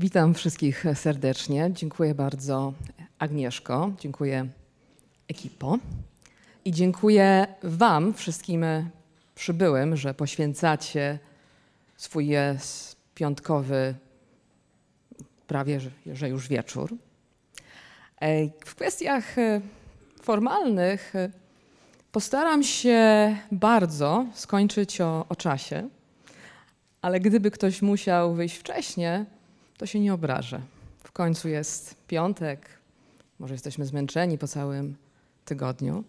Witam wszystkich serdecznie. Dziękuję bardzo Agnieszko, dziękuję ekipo i dziękuję Wam wszystkim przybyłym, że poświęcacie swój piątkowy, prawie że już wieczór. W kwestiach formalnych postaram się bardzo skończyć o, o czasie, ale gdyby ktoś musiał wyjść wcześniej, to się nie obrażę. W końcu jest piątek, może jesteśmy zmęczeni po całym tygodniu.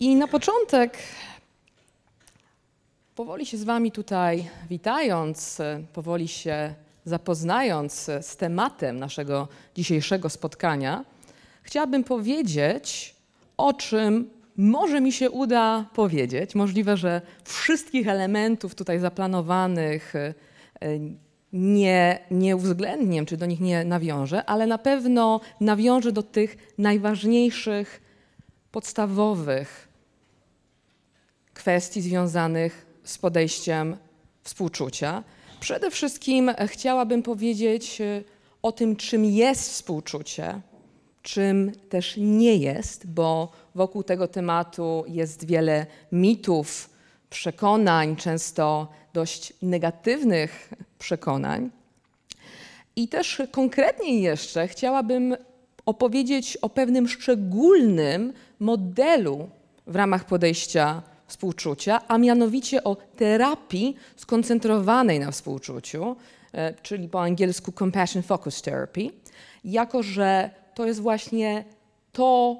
I na początek, powoli się z Wami tutaj witając, powoli się zapoznając z tematem naszego dzisiejszego spotkania, chciałabym powiedzieć, o czym może mi się uda powiedzieć. Możliwe, że wszystkich elementów tutaj zaplanowanych nie, nie uwzględnię, czy do nich nie nawiążę, ale na pewno nawiążę do tych najważniejszych, podstawowych kwestii związanych z podejściem współczucia. Przede wszystkim chciałabym powiedzieć e, o tym, czym jest współczucie, czym też nie jest, bo wokół tego tematu jest wiele mitów, przekonań, często dość negatywnych przekonań. I też konkretniej jeszcze chciałabym opowiedzieć o pewnym szczególnym modelu w ramach podejścia współczucia, a mianowicie o terapii skoncentrowanej na współczuciu, e, czyli po angielsku Compassion Focus Therapy, jako że to jest właśnie to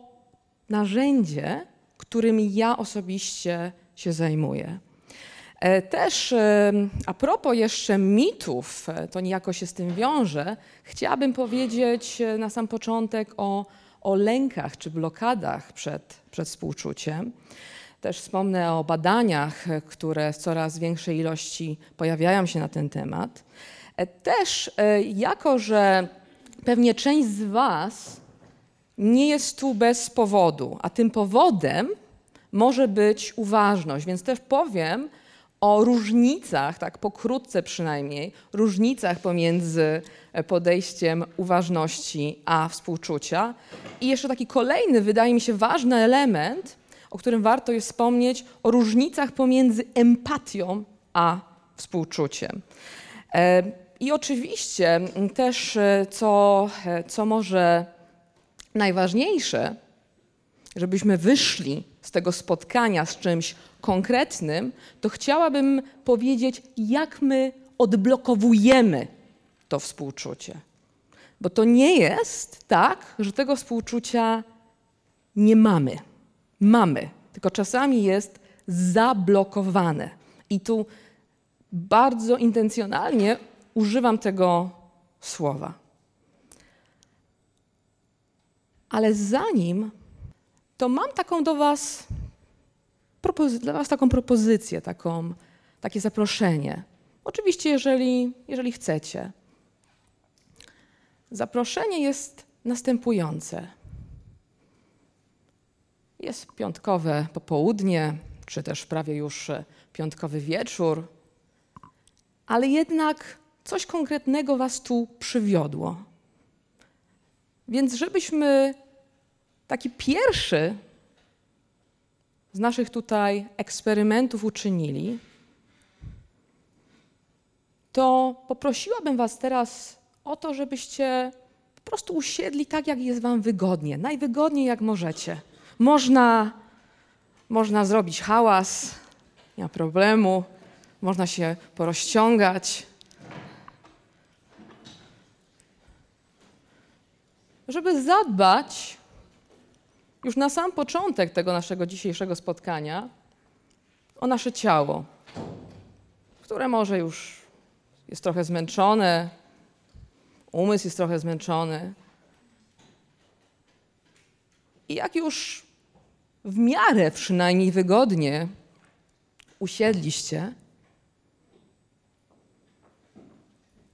narzędzie, którym ja osobiście się zajmuję. E, też e, a propos jeszcze mitów, e, to niejako się z tym wiąże, chciałabym powiedzieć na sam początek o, o lękach czy blokadach przed, przed współczuciem. Też wspomnę o badaniach, które w coraz większej ilości pojawiają się na ten temat. Też jako, że pewnie część z Was nie jest tu bez powodu, a tym powodem może być uważność, więc też powiem, o różnicach, tak pokrótce przynajmniej, różnicach pomiędzy e, podejściem uważności a współczucia. I jeszcze taki kolejny, wydaje mi się, ważny element, o którym warto jest wspomnieć, o różnicach pomiędzy empatią a współczuciem. E, I oczywiście też, e, co, co może najważniejsze, żebyśmy wyszli z tego spotkania z czymś konkretnym, to chciałabym powiedzieć, jak my odblokowujemy to współczucie. Bo to nie jest tak, że tego współczucia nie mamy. Mamy, tylko czasami jest zablokowane. I tu bardzo intencjonalnie używam tego słowa. Ale zanim, to mam taką do Was dla Was taką propozycję, taką, takie zaproszenie. Oczywiście, jeżeli, jeżeli chcecie. Zaproszenie jest następujące. Jest piątkowe popołudnie, czy też prawie już piątkowy wieczór, ale jednak coś konkretnego Was tu przywiodło. Więc żebyśmy taki pierwszy z naszych tutaj eksperymentów uczynili, to poprosiłabym Was teraz o to, żebyście po prostu usiedli tak, jak jest Wam wygodnie, najwygodniej jak możecie. Można, można zrobić hałas, nie ma problemu, można się porozciągać. Żeby zadbać już na sam początek tego naszego dzisiejszego spotkania o nasze ciało, które może już jest trochę zmęczone, umysł jest trochę zmęczony. I jak już w miarę przynajmniej wygodnie usiedliście,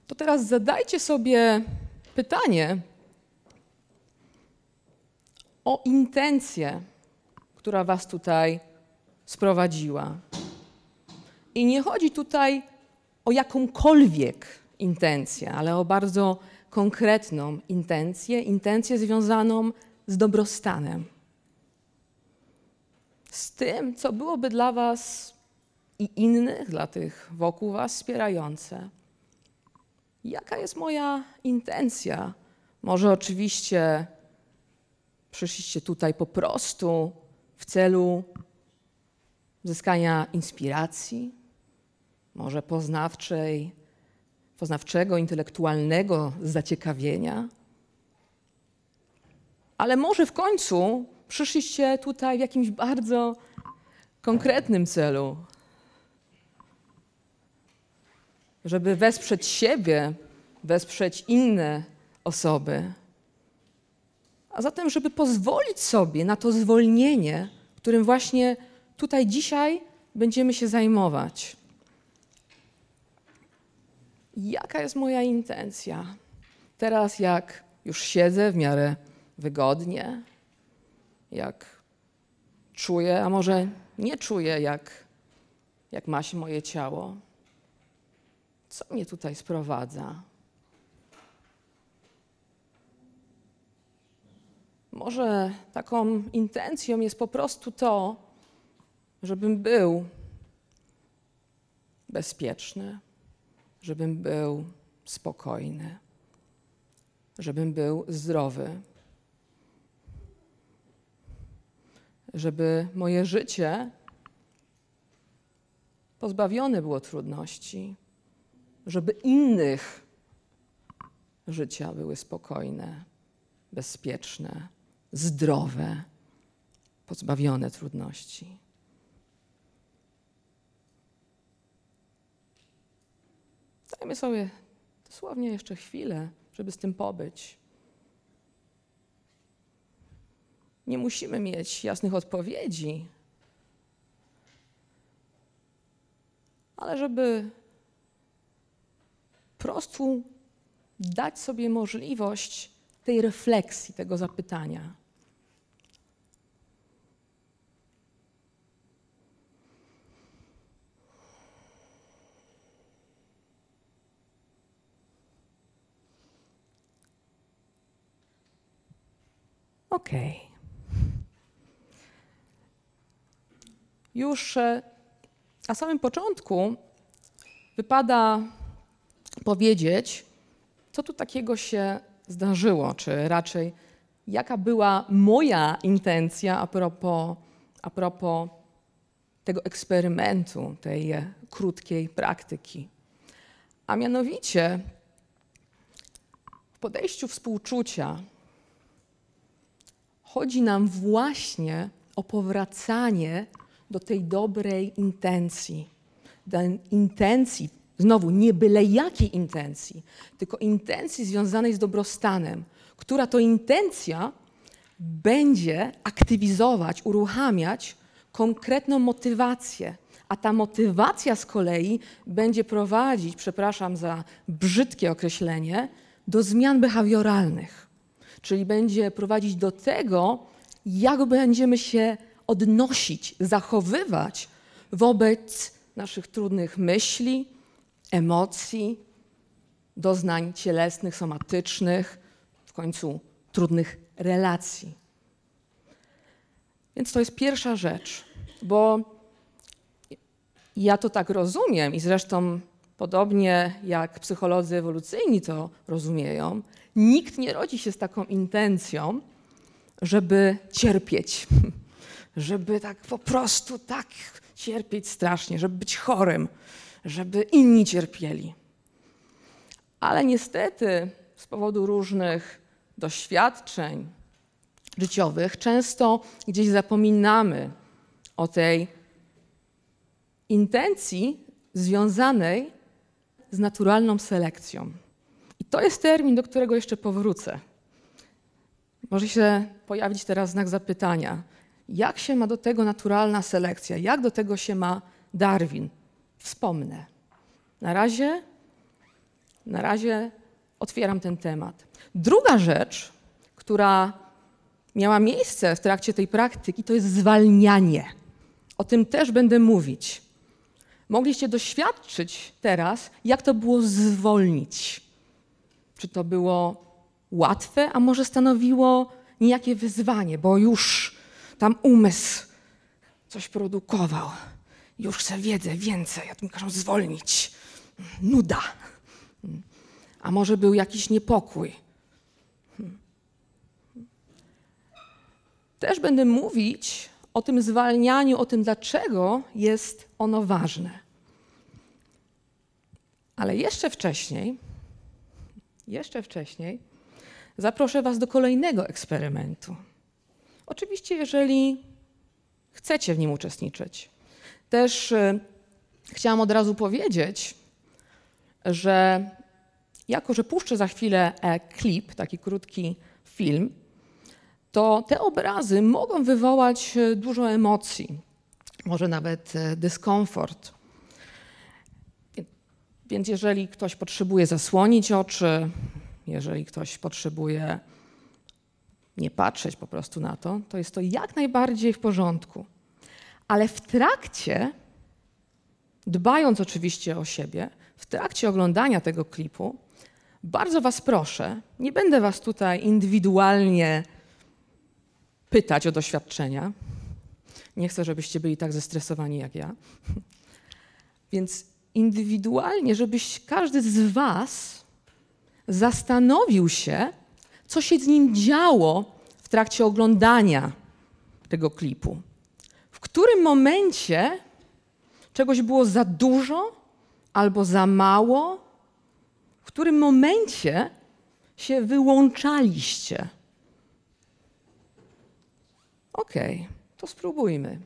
to teraz zadajcie sobie pytanie, o intencję, która Was tutaj sprowadziła. I nie chodzi tutaj o jakąkolwiek intencję, ale o bardzo konkretną intencję, intencję związaną z dobrostanem. Z tym, co byłoby dla Was i innych, dla tych wokół Was wspierające. Jaka jest moja intencja? Może oczywiście przyszliście tutaj po prostu w celu zyskania inspiracji, może poznawczej, poznawczego, intelektualnego zaciekawienia. Ale może w końcu przyszliście tutaj w jakimś bardzo konkretnym celu, żeby wesprzeć siebie, wesprzeć inne osoby. A zatem, żeby pozwolić sobie na to zwolnienie, którym właśnie tutaj dzisiaj będziemy się zajmować. Jaka jest moja intencja? Teraz, jak już siedzę w miarę wygodnie, jak czuję, a może nie czuję, jak, jak ma się moje ciało, co mnie tutaj sprowadza? Może taką intencją jest po prostu to, żebym był bezpieczny, żebym był spokojny, żebym był zdrowy, żeby moje życie pozbawione było trudności, żeby innych życia były spokojne, bezpieczne, zdrowe, pozbawione trudności. Dajmy sobie dosłownie jeszcze chwilę, żeby z tym pobyć. Nie musimy mieć jasnych odpowiedzi, ale żeby prostu dać sobie możliwość tej refleksji, tego zapytania. Okej. Okay. Już e, na samym początku wypada powiedzieć, co tu takiego się zdarzyło, czy raczej jaka była moja intencja a propos, a propos tego eksperymentu, tej e, krótkiej praktyki. A mianowicie w podejściu współczucia chodzi nam właśnie o powracanie do tej dobrej intencji. Do intencji, znowu nie byle jakiej intencji, tylko intencji związanej z dobrostanem, która to intencja będzie aktywizować, uruchamiać konkretną motywację. A ta motywacja z kolei będzie prowadzić, przepraszam za brzydkie określenie, do zmian behawioralnych. Czyli będzie prowadzić do tego, jak będziemy się odnosić, zachowywać wobec naszych trudnych myśli, emocji, doznań cielesnych, somatycznych, w końcu trudnych relacji. Więc to jest pierwsza rzecz, bo ja to tak rozumiem i zresztą podobnie jak psycholodzy ewolucyjni to rozumieją, nikt nie rodzi się z taką intencją, żeby cierpieć, żeby tak po prostu tak cierpieć strasznie, żeby być chorym, żeby inni cierpieli. Ale niestety z powodu różnych doświadczeń życiowych często gdzieś zapominamy o tej intencji związanej z naturalną selekcją. I to jest termin, do którego jeszcze powrócę. Może się pojawić teraz znak zapytania. Jak się ma do tego naturalna selekcja? Jak do tego się ma Darwin? Wspomnę. Na razie, na razie otwieram ten temat. Druga rzecz, która miała miejsce w trakcie tej praktyki, to jest zwalnianie. O tym też będę mówić. Mogliście doświadczyć teraz, jak to było zwolnić. Czy to było łatwe, a może stanowiło niejakie wyzwanie, bo już tam umysł coś produkował. Już chcę wiedzę więcej, a tu mi każą zwolnić. Nuda. A może był jakiś niepokój. Też będę mówić o tym zwalnianiu, o tym, dlaczego jest ono ważne. Ale jeszcze wcześniej, jeszcze wcześniej, zaproszę Was do kolejnego eksperymentu. Oczywiście, jeżeli chcecie w nim uczestniczyć. Też y, chciałam od razu powiedzieć, że jako, że puszczę za chwilę e, klip, taki krótki film, to te obrazy mogą wywołać e, dużo emocji, może nawet e, dyskomfort. Więc jeżeli ktoś potrzebuje zasłonić oczy, jeżeli ktoś potrzebuje nie patrzeć po prostu na to, to jest to jak najbardziej w porządku. Ale w trakcie, dbając oczywiście o siebie, w trakcie oglądania tego klipu, bardzo Was proszę, nie będę Was tutaj indywidualnie pytać o doświadczenia. Nie chcę, żebyście byli tak zestresowani jak ja. Więc indywidualnie, żebyś każdy z Was zastanowił się, co się z nim działo w trakcie oglądania tego klipu. W którym momencie czegoś było za dużo albo za mało? W którym momencie się wyłączaliście? Okej, okay, to spróbujmy.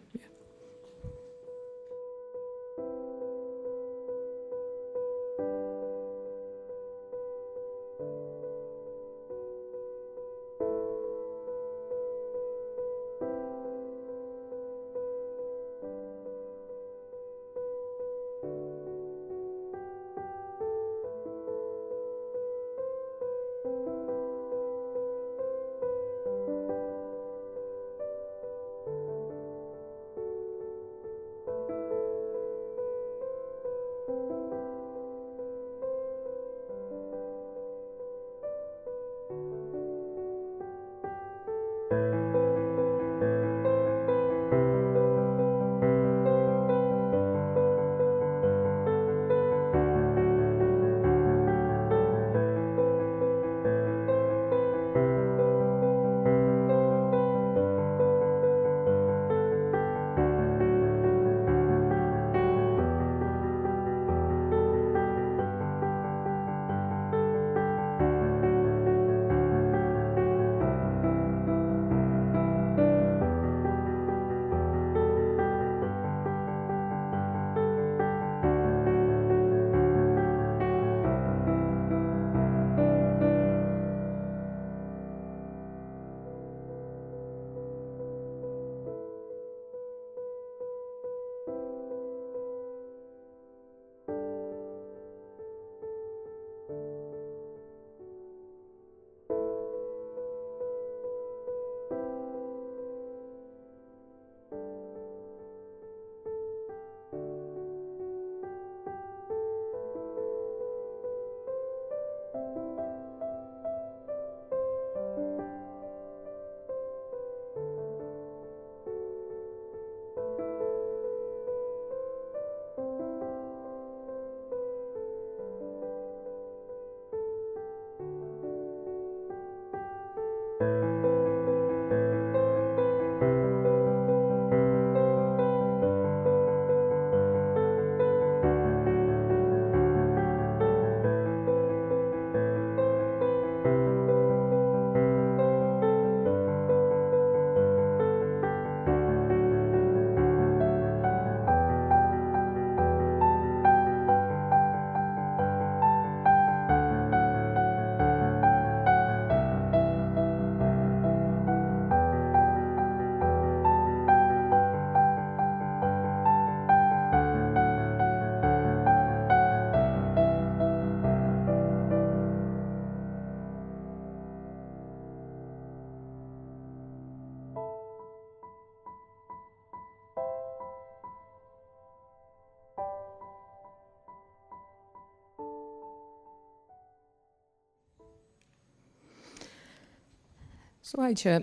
Słuchajcie,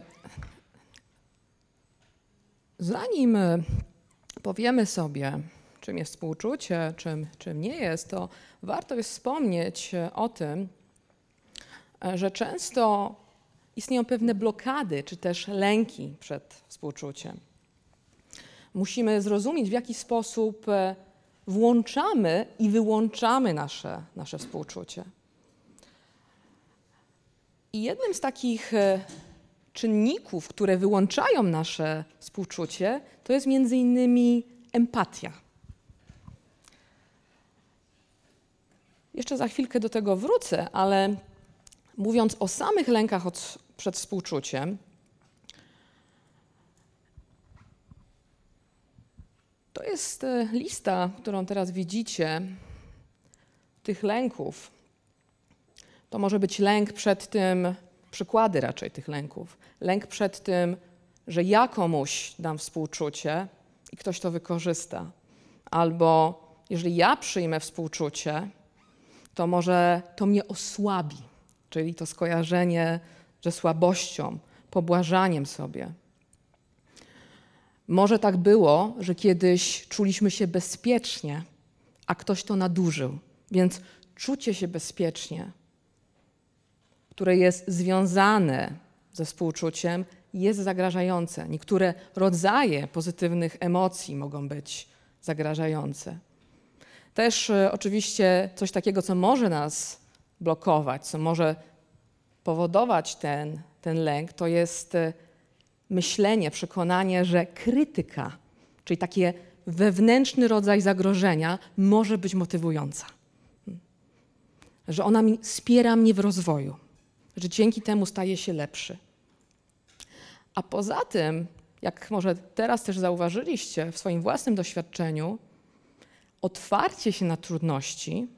zanim e, powiemy sobie, czym jest współczucie, czym, czym nie jest, to warto jest wspomnieć e, o tym, e, że często istnieją pewne blokady czy też lęki przed współczuciem. Musimy zrozumieć, w jaki sposób włączamy i wyłączamy nasze, nasze współczucie. I jednym z takich czynników, które wyłączają nasze współczucie, to jest między innymi empatia. Jeszcze za chwilkę do tego wrócę, ale mówiąc o samych lękach od, przed współczuciem, to jest e, lista, którą teraz widzicie, tych lęków. To może być lęk przed tym, przykłady raczej tych lęków. Lęk przed tym, że ja komuś dam współczucie i ktoś to wykorzysta. Albo jeżeli ja przyjmę współczucie, to może to mnie osłabi, czyli to skojarzenie ze słabością, pobłażaniem sobie. Może tak było, że kiedyś czuliśmy się bezpiecznie, a ktoś to nadużył. Więc czucie się bezpiecznie które jest związane ze współczuciem, jest zagrażające. Niektóre rodzaje pozytywnych emocji mogą być zagrażające. Też e, oczywiście coś takiego, co może nas blokować, co może powodować ten, ten lęk, to jest e, myślenie, przekonanie, że krytyka, czyli taki wewnętrzny rodzaj zagrożenia, może być motywująca. Że ona mi, wspiera mnie w rozwoju że dzięki temu staje się lepszy. A poza tym, jak może teraz też zauważyliście w swoim własnym doświadczeniu, otwarcie się na trudności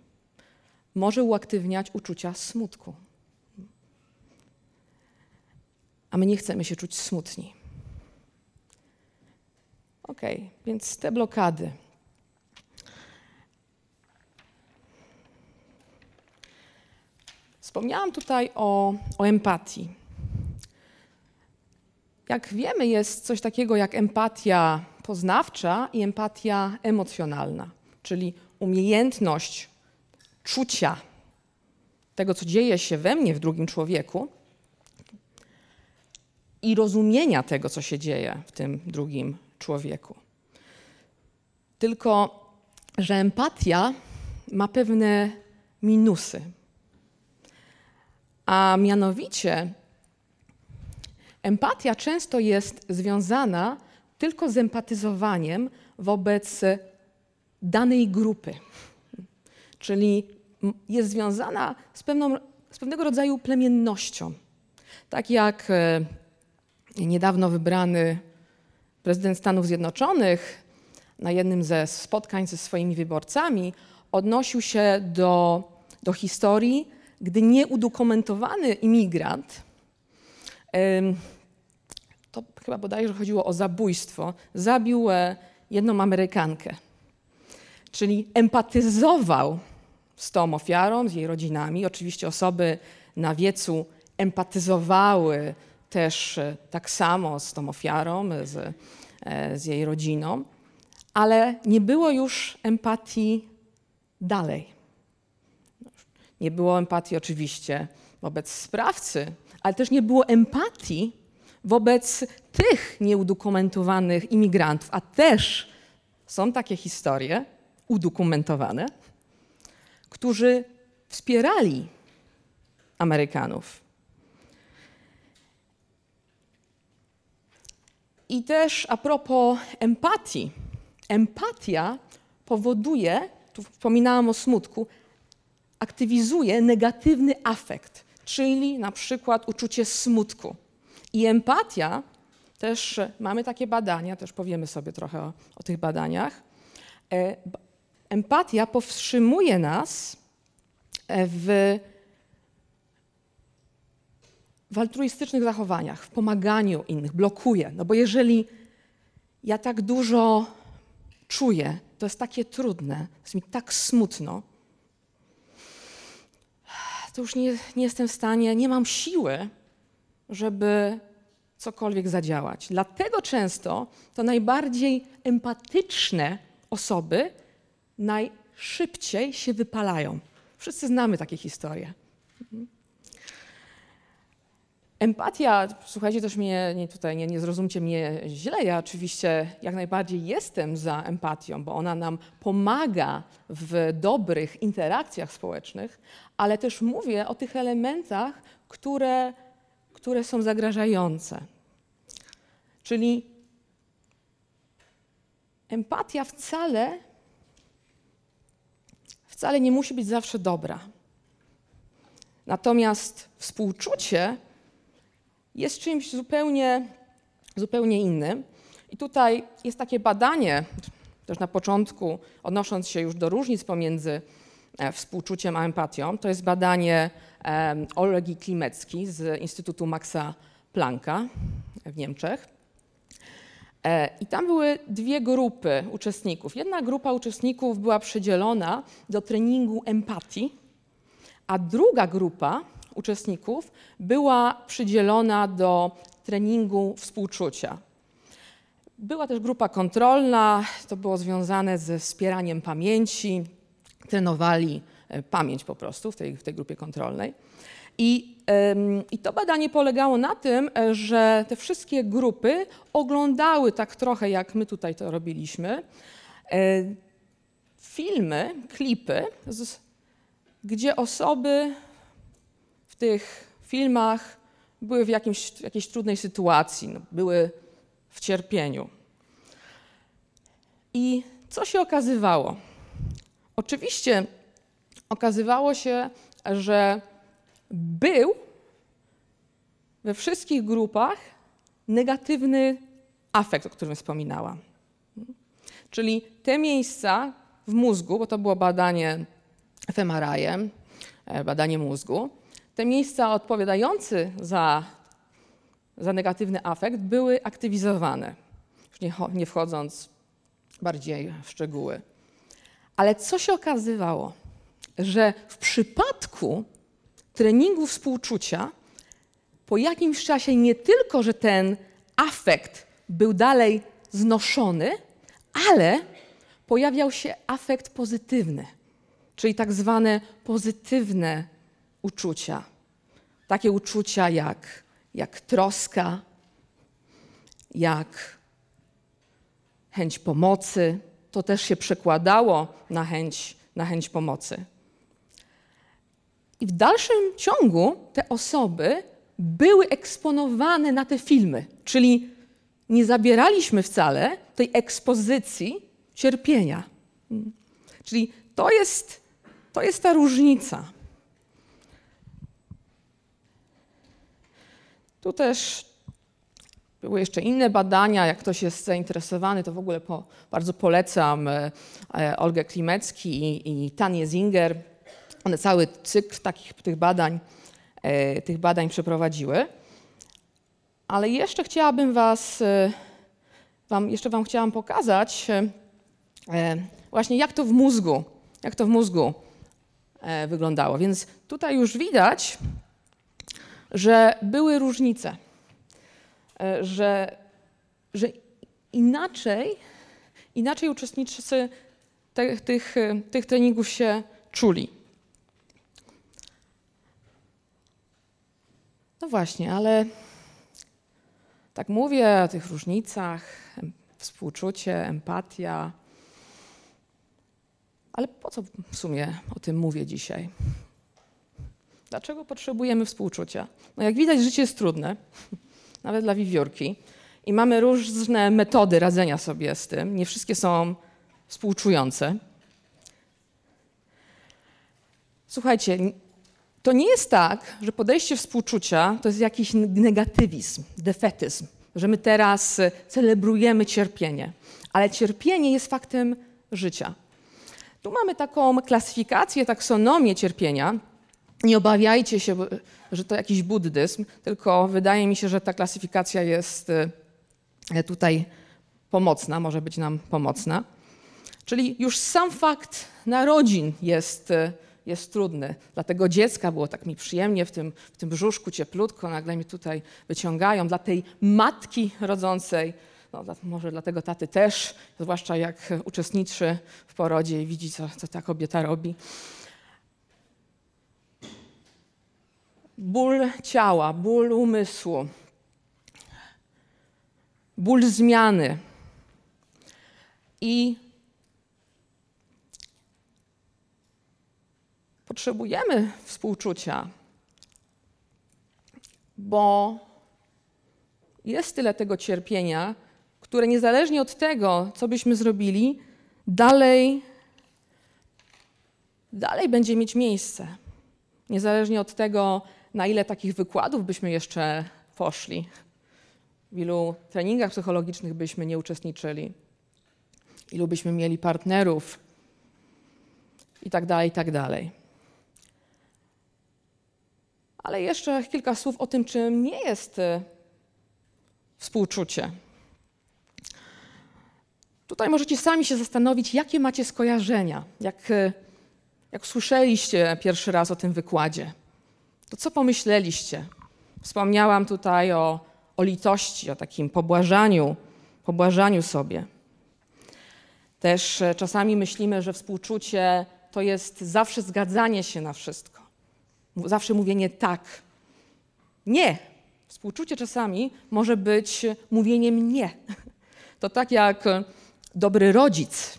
może uaktywniać uczucia smutku. A my nie chcemy się czuć smutni. Ok, więc te blokady. Wspomniałam tutaj o, o empatii. Jak wiemy, jest coś takiego jak empatia poznawcza i empatia emocjonalna, czyli umiejętność czucia tego, co dzieje się we mnie, w drugim człowieku i rozumienia tego, co się dzieje w tym drugim człowieku. Tylko, że empatia ma pewne minusy, a mianowicie empatia często jest związana tylko z empatyzowaniem wobec danej grupy. Czyli jest związana z, pewną, z pewnego rodzaju plemiennością. Tak jak e, niedawno wybrany prezydent Stanów Zjednoczonych na jednym ze spotkań ze swoimi wyborcami odnosił się do, do historii gdy nieudokumentowany imigrant, to chyba bodajże chodziło o zabójstwo, zabił e, jedną Amerykankę. Czyli empatyzował z tą ofiarą, z jej rodzinami. Oczywiście osoby na wiecu empatyzowały też e, tak samo z tą ofiarą, z, e, z jej rodziną, ale nie było już empatii dalej. Nie było empatii oczywiście wobec sprawcy, ale też nie było empatii wobec tych nieudokumentowanych imigrantów, a też są takie historie udokumentowane, którzy wspierali Amerykanów. I też a propos empatii. Empatia powoduje, tu wspominałam o smutku, aktywizuje negatywny afekt, czyli na przykład uczucie smutku. I empatia, też mamy takie badania, też powiemy sobie trochę o, o tych badaniach. E, empatia powstrzymuje nas e, w, w altruistycznych zachowaniach, w pomaganiu innych, blokuje. No bo jeżeli ja tak dużo czuję, to jest takie trudne, jest mi tak smutno, to już nie, nie jestem w stanie, nie mam siły żeby cokolwiek zadziałać. Dlatego często to najbardziej empatyczne osoby najszybciej się wypalają. Wszyscy znamy takie historie. Empatia, słuchajcie, też mnie nie, tutaj nie, nie zrozumcie mnie źle. Ja oczywiście jak najbardziej jestem za empatią, bo ona nam pomaga w dobrych interakcjach społecznych, ale też mówię o tych elementach, które, które są zagrażające. Czyli empatia wcale, wcale nie musi być zawsze dobra. Natomiast współczucie jest czymś zupełnie, zupełnie innym. I tutaj jest takie badanie, też na początku, odnosząc się już do różnic pomiędzy e, współczuciem a empatią. To jest badanie Olgi Klimecki z Instytutu Maxa Plancka w Niemczech. E, I tam były dwie grupy uczestników. Jedna grupa uczestników była przydzielona do treningu empatii, a druga grupa uczestników była przydzielona do treningu współczucia. Była też grupa kontrolna, to było związane ze wspieraniem pamięci. Trenowali e, pamięć po prostu w tej, w tej grupie kontrolnej. I, I, to badanie polegało na tym, e, że te wszystkie grupy oglądały tak trochę, jak my tutaj to robiliśmy, e, filmy, klipy, z, gdzie osoby w tych filmach były w jakimś, jakiejś trudnej sytuacji, no, były w cierpieniu. I co się okazywało? Oczywiście okazywało się, że był we wszystkich grupach negatywny afekt, o którym wspominałam. Czyli te miejsca w mózgu, bo to było badanie fMRI, e, badanie mózgu, te miejsca odpowiadające za, za negatywny afekt były aktywizowane, już nie, nie wchodząc bardziej w szczegóły. Ale co się okazywało? Że w przypadku treningu współczucia po jakimś czasie nie tylko, że ten afekt był dalej znoszony, ale pojawiał się afekt pozytywny, czyli tak zwane pozytywne uczucia. Takie uczucia jak, jak troska, jak chęć pomocy. To też się przekładało na chęć, na chęć pomocy. I w dalszym ciągu te osoby były eksponowane na te filmy, czyli nie zabieraliśmy wcale tej ekspozycji cierpienia. Czyli to jest, to jest ta różnica. Tu też były jeszcze inne badania. Jak ktoś jest zainteresowany, to w ogóle po, bardzo polecam e, e, Olgę Klimecki i, i Tanię Zinger. One cały cykl takich tych badań, e, tych badań przeprowadziły. Ale jeszcze chciałabym was, wam, jeszcze wam chciałam pokazać właśnie jak to w mózgu, jak to w mózgu wyglądało. Więc tutaj już widać, że były różnice, e, że, że inaczej, inaczej uczestnicy te, tych, tych treningów się czuli. No właśnie, ale tak mówię o tych różnicach, współczucie, empatia. Ale po co w sumie o tym mówię dzisiaj? Dlaczego potrzebujemy współczucia? No jak widać, życie jest trudne, nawet dla wiewiórki. I mamy różne metody radzenia sobie z tym. Nie wszystkie są współczujące. Słuchajcie, to nie jest tak, że podejście współczucia to jest jakiś negatywizm, defetyzm, że my teraz celebrujemy cierpienie. Ale cierpienie jest faktem życia. Tu mamy taką klasyfikację, taksonomię cierpienia, nie obawiajcie się, że to jakiś buddyzm, tylko wydaje mi się, że ta klasyfikacja jest e, tutaj pomocna, może być nam pomocna. Czyli już sam fakt narodzin jest, e, jest trudny. Dla tego dziecka było tak mi przyjemnie w tym, w tym brzuszku, cieplutko, nagle mi tutaj wyciągają. Dla tej matki rodzącej, no, może dla tego taty też, zwłaszcza jak uczestniczy w porodzie i widzi, co, co ta kobieta robi. Ból ciała, ból umysłu, ból zmiany. I potrzebujemy współczucia, bo jest tyle tego cierpienia, które niezależnie od tego, co byśmy zrobili, dalej, dalej będzie mieć miejsce. Niezależnie od tego, na ile takich wykładów byśmy jeszcze poszli, w ilu treningach psychologicznych byśmy nie uczestniczyli, ilu byśmy mieli partnerów i tak dalej, i tak dalej. Ale jeszcze kilka słów o tym, czym nie jest y, współczucie. Tutaj możecie sami się zastanowić, jakie macie skojarzenia. Jak, y, jak słyszeliście pierwszy raz o tym wykładzie, to co pomyśleliście? Wspomniałam tutaj o, o litości, o takim pobłażaniu, pobłażaniu sobie. Też y, czasami myślimy, że współczucie to jest zawsze zgadzanie się na wszystko zawsze mówienie tak. Nie. Współczucie czasami może być mówieniem nie. To tak jak dobry rodzic.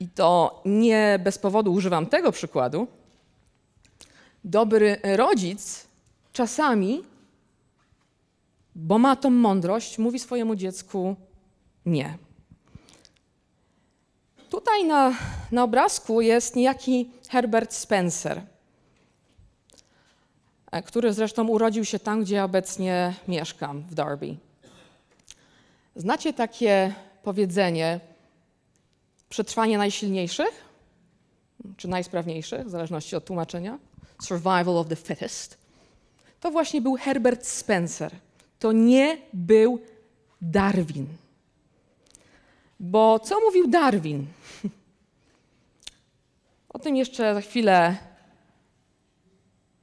I to nie bez powodu używam tego przykładu. Dobry rodzic czasami, bo ma tą mądrość, mówi swojemu dziecku nie. Tutaj na, na obrazku jest niejaki Herbert Spencer, e, który zresztą urodził się tam, gdzie obecnie mieszkam, w Derby. Znacie takie powiedzenie przetrwanie najsilniejszych, czy najsprawniejszych, w zależności od tłumaczenia? Survival of the fittest. To właśnie był Herbert Spencer. To nie był Darwin. Bo co mówił Darwin? O tym jeszcze za chwilę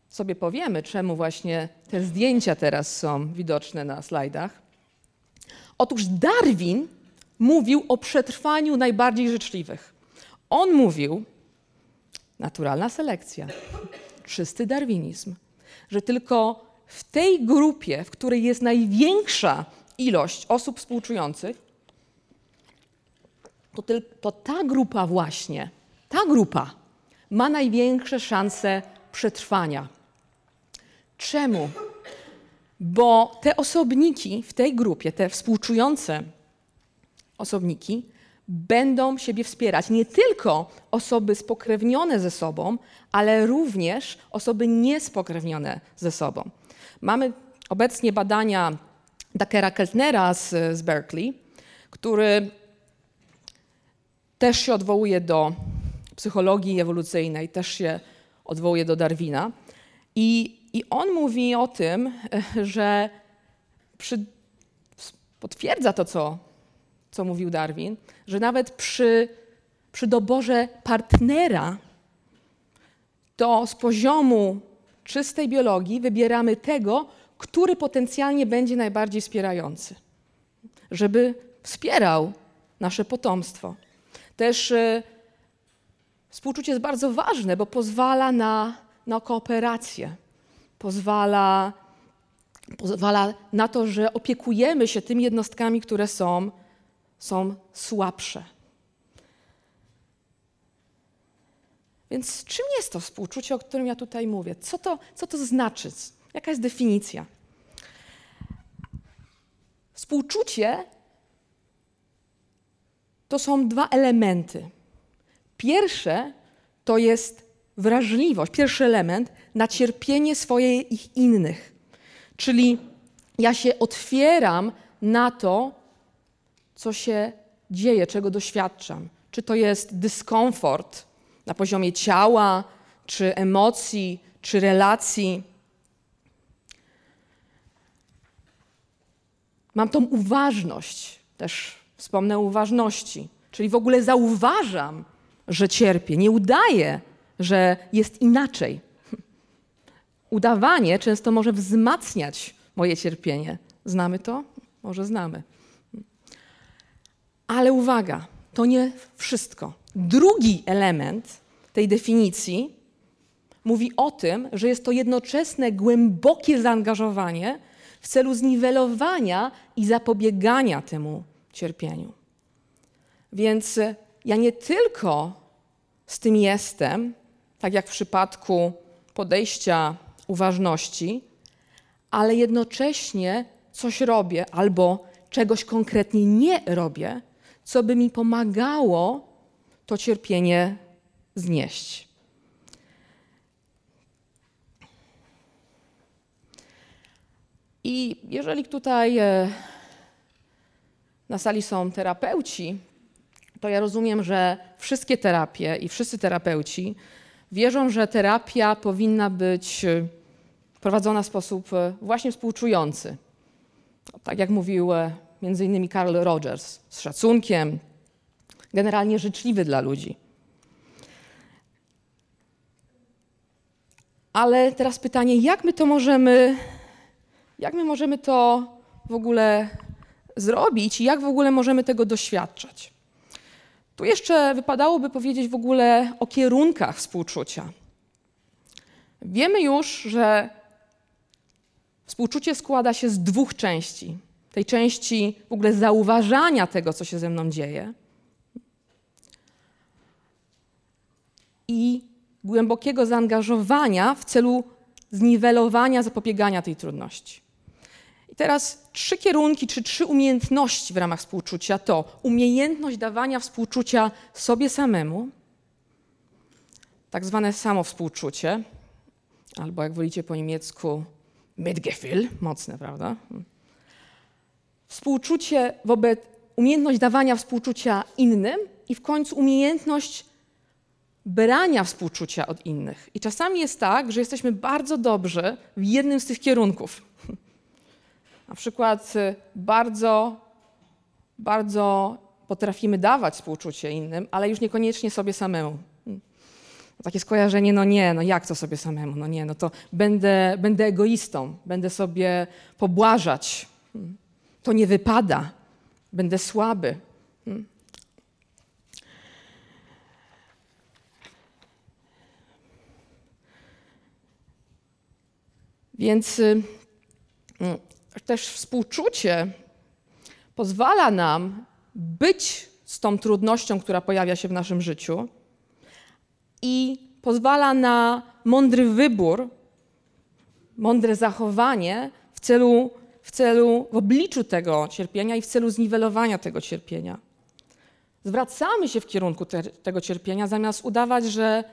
sobie powiemy, czemu właśnie te zdjęcia teraz są widoczne na slajdach. Otóż Darwin mówił o przetrwaniu najbardziej życzliwych. On mówił, naturalna selekcja, czysty darwinizm, że tylko w tej grupie, w której jest największa ilość osób współczujących, to, to ta grupa właśnie, ta grupa ma największe szanse przetrwania. Czemu? Bo te osobniki w tej grupie, te współczujące osobniki, będą siebie wspierać. Nie tylko osoby spokrewnione ze sobą, ale również osoby niespokrewnione ze sobą. Mamy obecnie badania Dakera Keltnera z, z Berkeley, który też się odwołuje do psychologii ewolucyjnej, też się odwołuje do Darwina. I, i on mówi o tym, że przy, potwierdza to, co, co mówił Darwin, że nawet przy, przy doborze partnera to z poziomu czystej biologii wybieramy tego, który potencjalnie będzie najbardziej wspierający, żeby wspierał nasze potomstwo. Też y, współczucie jest bardzo ważne, bo pozwala na, na kooperację, pozwala, pozwala na to, że opiekujemy się tymi jednostkami, które są, są słabsze. Więc czym jest to współczucie, o którym ja tutaj mówię? Co to, co to znaczy? Jaka jest definicja? Współczucie to są dwa elementy. Pierwsze to jest wrażliwość, pierwszy element na cierpienie swoje ich innych. Czyli ja się otwieram na to, co się dzieje, czego doświadczam. Czy to jest dyskomfort na poziomie ciała, czy emocji, czy relacji. Mam tą uważność też Wspomnę o uważności, czyli w ogóle zauważam, że cierpię, nie udaję, że jest inaczej. Udawanie często może wzmacniać moje cierpienie. Znamy to? Może znamy. Ale uwaga, to nie wszystko. Drugi element tej definicji mówi o tym, że jest to jednoczesne, głębokie zaangażowanie w celu zniwelowania i zapobiegania temu cierpieniu. Więc ja nie tylko z tym jestem, tak jak w przypadku podejścia uważności, ale jednocześnie coś robię albo czegoś konkretnie nie robię, co by mi pomagało to cierpienie znieść. I jeżeli tutaj e, na sali są terapeuci, to ja rozumiem, że wszystkie terapie i wszyscy terapeuci wierzą, że terapia powinna być e, prowadzona w sposób e, właśnie współczujący. Tak jak mówił między innymi Carl Rogers, z szacunkiem, generalnie życzliwy dla ludzi. Ale teraz pytanie, jak my to możemy, jak my możemy to w ogóle zrobić i jak w ogóle możemy tego doświadczać? Tu jeszcze wypadałoby powiedzieć w ogóle o kierunkach współczucia. Wiemy już, że współczucie składa się z dwóch części. Tej części w ogóle zauważania tego, co się ze mną dzieje, i głębokiego zaangażowania w celu zniwelowania, zapobiegania tej trudności. I teraz trzy kierunki, czy trzy umiejętności w ramach współczucia to umiejętność dawania współczucia sobie samemu, tak zwane samowspółczucie, albo jak wolicie po niemiecku Mitgefühl, mocne, prawda? Współczucie wobec, umiejętność dawania współczucia innym i w końcu umiejętność brania współczucia od innych. I czasami jest tak, że jesteśmy bardzo dobrzy w jednym z tych kierunków. Na przykład y, bardzo, bardzo potrafimy dawać współczucie innym, ale już niekoniecznie sobie samemu. Takie skojarzenie, no nie, no jak to sobie samemu? No nie, no to będę, będę egoistą, będę sobie pobłażać. To nie wypada, będę słaby. Więc y, mm, też współczucie pozwala nam być z tą trudnością, która pojawia się w naszym życiu i pozwala na mądry wybór, mądre zachowanie w celu, w celu, w obliczu tego cierpienia i w celu zniwelowania tego cierpienia. Zwracamy się w kierunku te, tego cierpienia, zamiast udawać, że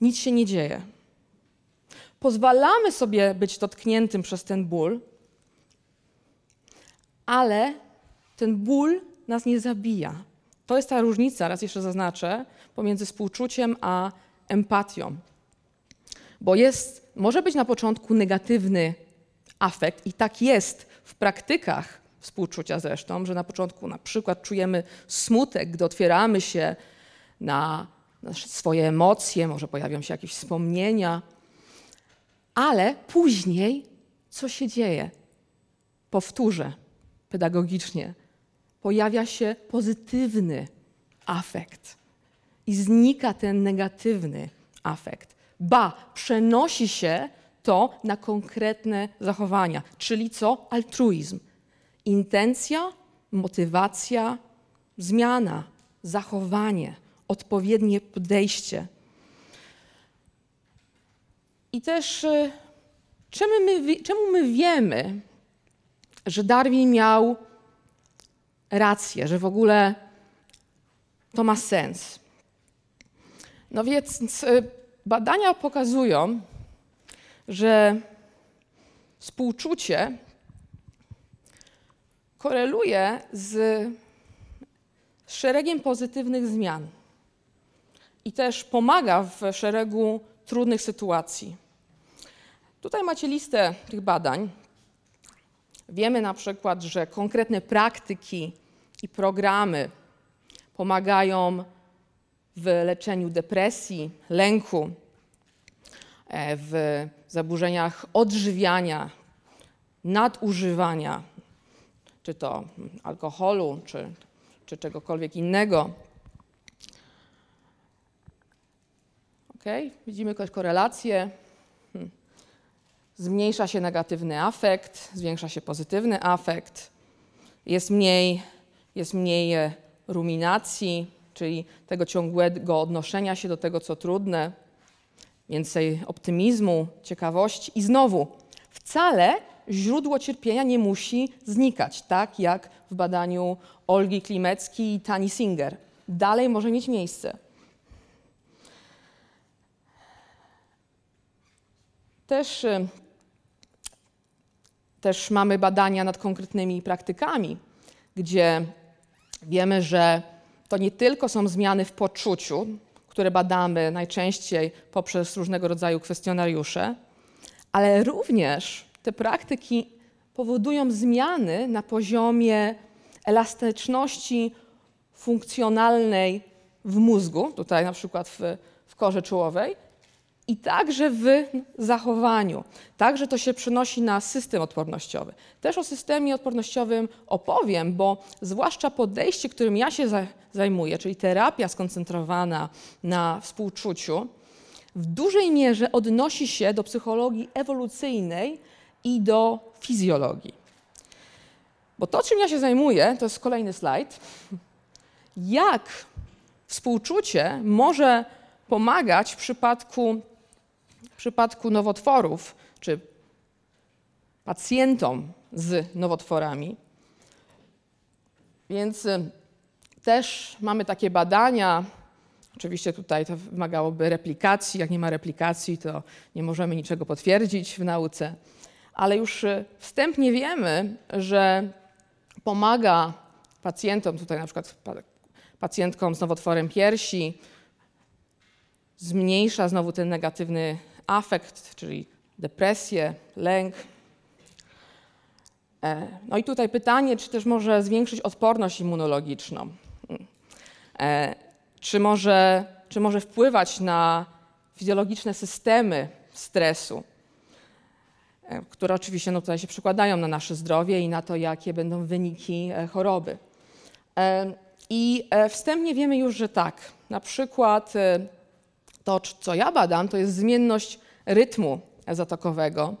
nic się nie dzieje pozwalamy sobie być dotkniętym przez ten ból, ale ten ból nas nie zabija. To jest ta różnica, raz jeszcze zaznaczę, pomiędzy współczuciem a empatią. Bo jest, może być na początku negatywny afekt, i tak jest w praktykach współczucia zresztą, że na początku na przykład czujemy smutek, gdy otwieramy się na, swoje emocje, może pojawią się jakieś wspomnienia, ale później co się dzieje? Powtórzę pedagogicznie. Pojawia się pozytywny afekt i znika ten negatywny afekt. Ba, przenosi się to na konkretne zachowania, czyli co? Altruizm. Intencja, motywacja, zmiana, zachowanie, odpowiednie podejście. I też y, czemu my, czemu my wiemy, że Darwin miał rację, że w ogóle to ma sens? No więc y, badania pokazują, że współczucie koreluje z szeregiem pozytywnych zmian i też pomaga w szeregu trudnych sytuacji. Tutaj macie listę tych badań. Wiemy na przykład, że konkretne praktyki i programy pomagają w leczeniu depresji, lęku, w zaburzeniach odżywiania, nadużywania, czy to alkoholu, czy, czy czegokolwiek innego. Ok, widzimy jakąś korelację. Hmm. Zmniejsza się negatywny afekt, zwiększa się pozytywny afekt, jest mniej, jest mniej e, ruminacji, czyli tego ciągłego odnoszenia się do tego, co trudne, więcej optymizmu, ciekawości i znowu wcale źródło cierpienia nie musi znikać, tak jak w badaniu Olgi Klimecki i Tani Singer. Dalej może mieć miejsce. Też, y, też mamy badania nad konkretnymi praktykami, gdzie wiemy, że to nie tylko są zmiany w poczuciu, które badamy najczęściej poprzez różnego rodzaju kwestionariusze, ale również te praktyki powodują zmiany na poziomie elastyczności funkcjonalnej w mózgu, tutaj na przykład w, w korze czołowej, i także w zachowaniu. Także to się przenosi na system odpornościowy. Też o systemie odpornościowym opowiem, bo zwłaszcza podejście, którym ja się zajmuję, czyli terapia skoncentrowana na współczuciu, w dużej mierze odnosi się do psychologii ewolucyjnej i do fizjologii. Bo to, czym ja się zajmuję, to jest kolejny slajd. Jak współczucie może pomagać w przypadku przypadku nowotworów, czy pacjentom z nowotworami. Więc y, też mamy takie badania. Oczywiście tutaj to wymagałoby replikacji. Jak nie ma replikacji, to nie możemy niczego potwierdzić w nauce. Ale już y, wstępnie wiemy, że pomaga pacjentom, tutaj na przykład pacjentkom z nowotworem piersi, zmniejsza znowu ten negatywny afekt, czyli depresję, lęk. E, no i tutaj pytanie, czy też może zwiększyć odporność immunologiczną? E, czy może, czy może wpływać na fizjologiczne systemy stresu, e, które oczywiście no tutaj się przekładają na nasze zdrowie i na to, jakie będą wyniki choroby. I wstępnie wiemy już, że tak. Na przykład to, co ja badam, to jest zmienność rytmu zatokowego,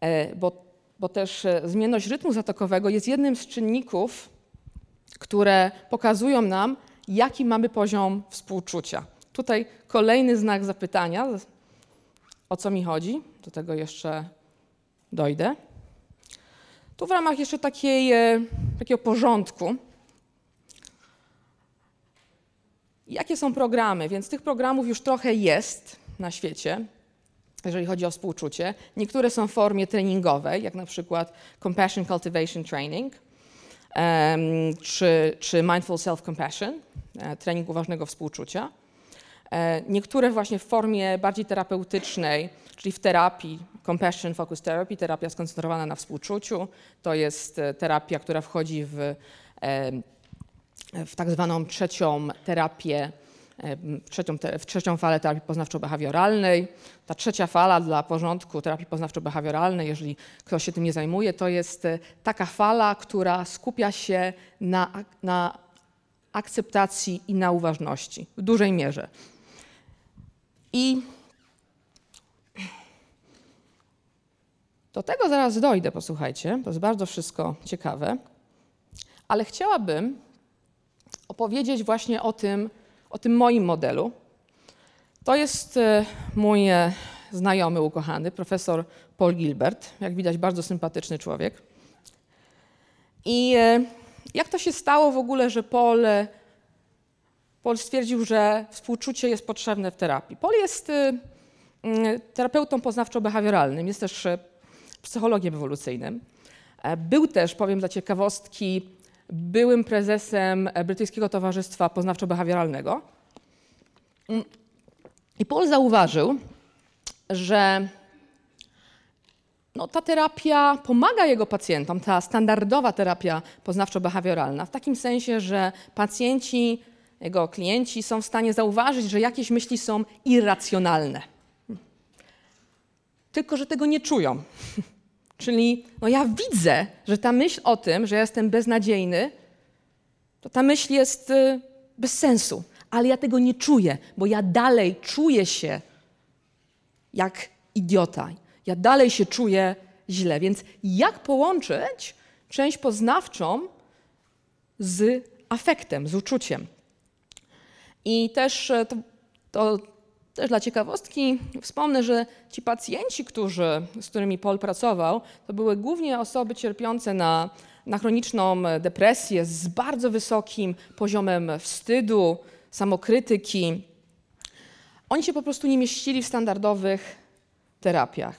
e, bo, bo też e, zmienność rytmu zatokowego jest jednym z czynników, które pokazują nam, jaki mamy poziom współczucia. Tutaj kolejny znak zapytania, o co mi chodzi, do tego jeszcze dojdę. Tu w ramach jeszcze takiej, e, takiego porządku Jakie są programy? Więc tych programów już trochę jest na świecie, jeżeli chodzi o współczucie. Niektóre są w formie treningowej, jak na przykład Compassion Cultivation Training, czy, czy Mindful Self-Compassion, e, trening uważnego współczucia. E, niektóre właśnie w formie bardziej terapeutycznej, czyli w terapii, Compassion Focus Therapy, terapia skoncentrowana na współczuciu. To jest e, terapia, która wchodzi w w tak zwaną trzecią terapię, trzecią, w trzecią falę terapii poznawczo-behawioralnej. Ta trzecia fala dla porządku terapii poznawczo-behawioralnej, jeżeli ktoś się tym nie zajmuje, to jest e, taka fala, która skupia się na, na akceptacji i na uważności w dużej mierze. I do tego zaraz dojdę, posłuchajcie, to jest bardzo wszystko ciekawe, ale chciałabym, opowiedzieć właśnie o tym, o tym moim modelu. To jest e, mój e, znajomy, ukochany, profesor Paul Gilbert. Jak widać, bardzo sympatyczny człowiek. I e, jak to się stało w ogóle, że Paul, Paul stwierdził, że współczucie jest potrzebne w terapii? Paul jest terapeutą poznawczo-behawioralnym, jest też psychologiem ewolucyjnym. Był też, powiem dla ciekawostki, byłym prezesem Brytyjskiego Towarzystwa Poznawczo-Behawioralnego. I Paul zauważył, że no, ta terapia pomaga jego pacjentom, ta standardowa terapia poznawczo-behawioralna, w takim sensie, że pacjenci jego klienci są w stanie zauważyć, że jakieś myśli są irracjonalne. Tylko, że tego nie czują. Czyli no ja widzę, że ta myśl o tym, że ja jestem beznadziejny, to ta myśl jest y, bez sensu, ale ja tego nie czuję, bo ja dalej czuję się jak idiota. Ja dalej się czuję źle. Więc jak połączyć część poznawczą z afektem, z uczuciem? I też e, to, to też dla ciekawostki wspomnę, że ci pacjenci, którzy, z którymi Paul pracował, to były głównie osoby cierpiące na, na chroniczną depresję z bardzo wysokim poziomem wstydu, samokrytyki. Oni się po prostu nie mieścili w standardowych terapiach.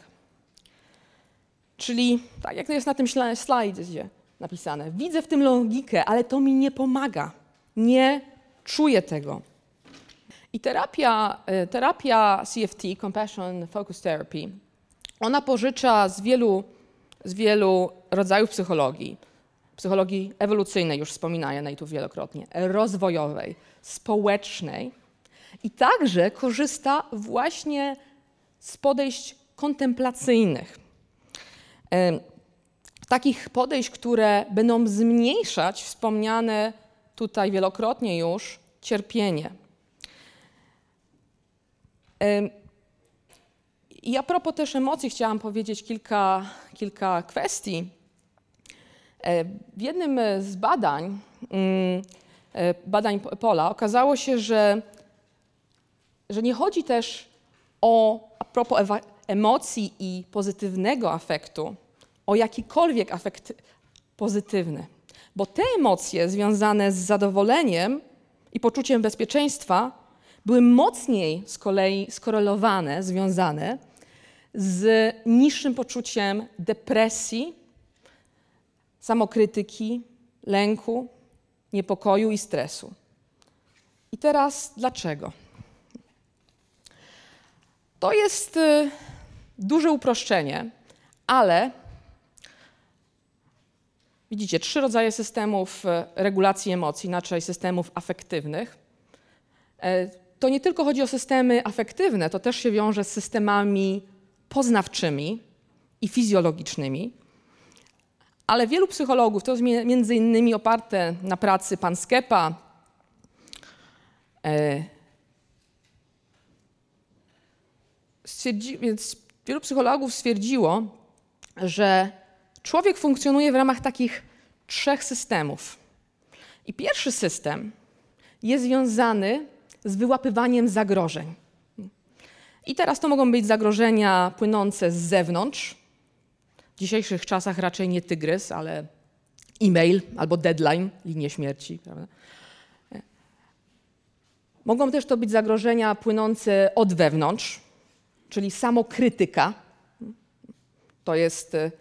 Czyli, tak jak to jest na tym slajdzie napisane, widzę w tym logikę, ale to mi nie pomaga. Nie czuję tego. I terapia, e, terapia CFT, Compassion Focus Therapy, ona pożycza z wielu, z wielu rodzajów psychologii. Psychologii ewolucyjnej, już wspominanej tu wielokrotnie, rozwojowej, społecznej. I także korzysta właśnie z podejść kontemplacyjnych. E, takich podejść, które będą zmniejszać wspomniane tutaj wielokrotnie już cierpienie. I a propos też emocji chciałam powiedzieć kilka, kilka kwestii. E, w jednym z badań, mm, e, badań Pola, okazało się, że, że nie chodzi też o, a propos emocji i pozytywnego afektu, o jakikolwiek afekt pozytywny. Bo te emocje związane z zadowoleniem i poczuciem bezpieczeństwa były mocniej z kolei skorelowane, związane z niższym poczuciem depresji, samokrytyki, lęku, niepokoju i stresu. I teraz dlaczego? To jest y, duże uproszczenie, ale widzicie, trzy rodzaje systemów y, regulacji emocji, inaczej systemów afektywnych. E, to nie tylko chodzi o systemy afektywne, to też się wiąże z systemami poznawczymi i fizjologicznymi. Ale wielu psychologów, to jest między innymi oparte na pracy Panskepa, e, stwierdzi, więc wielu psychologów stwierdziło, że człowiek funkcjonuje w ramach takich trzech systemów. I pierwszy system jest związany z wyłapywaniem zagrożeń. I teraz to mogą być zagrożenia płynące z zewnątrz. W dzisiejszych czasach raczej nie tygrys, ale e-mail albo deadline, linie śmierci. Prawda? Mogą też to być zagrożenia płynące od wewnątrz, czyli samokrytyka. To jest e,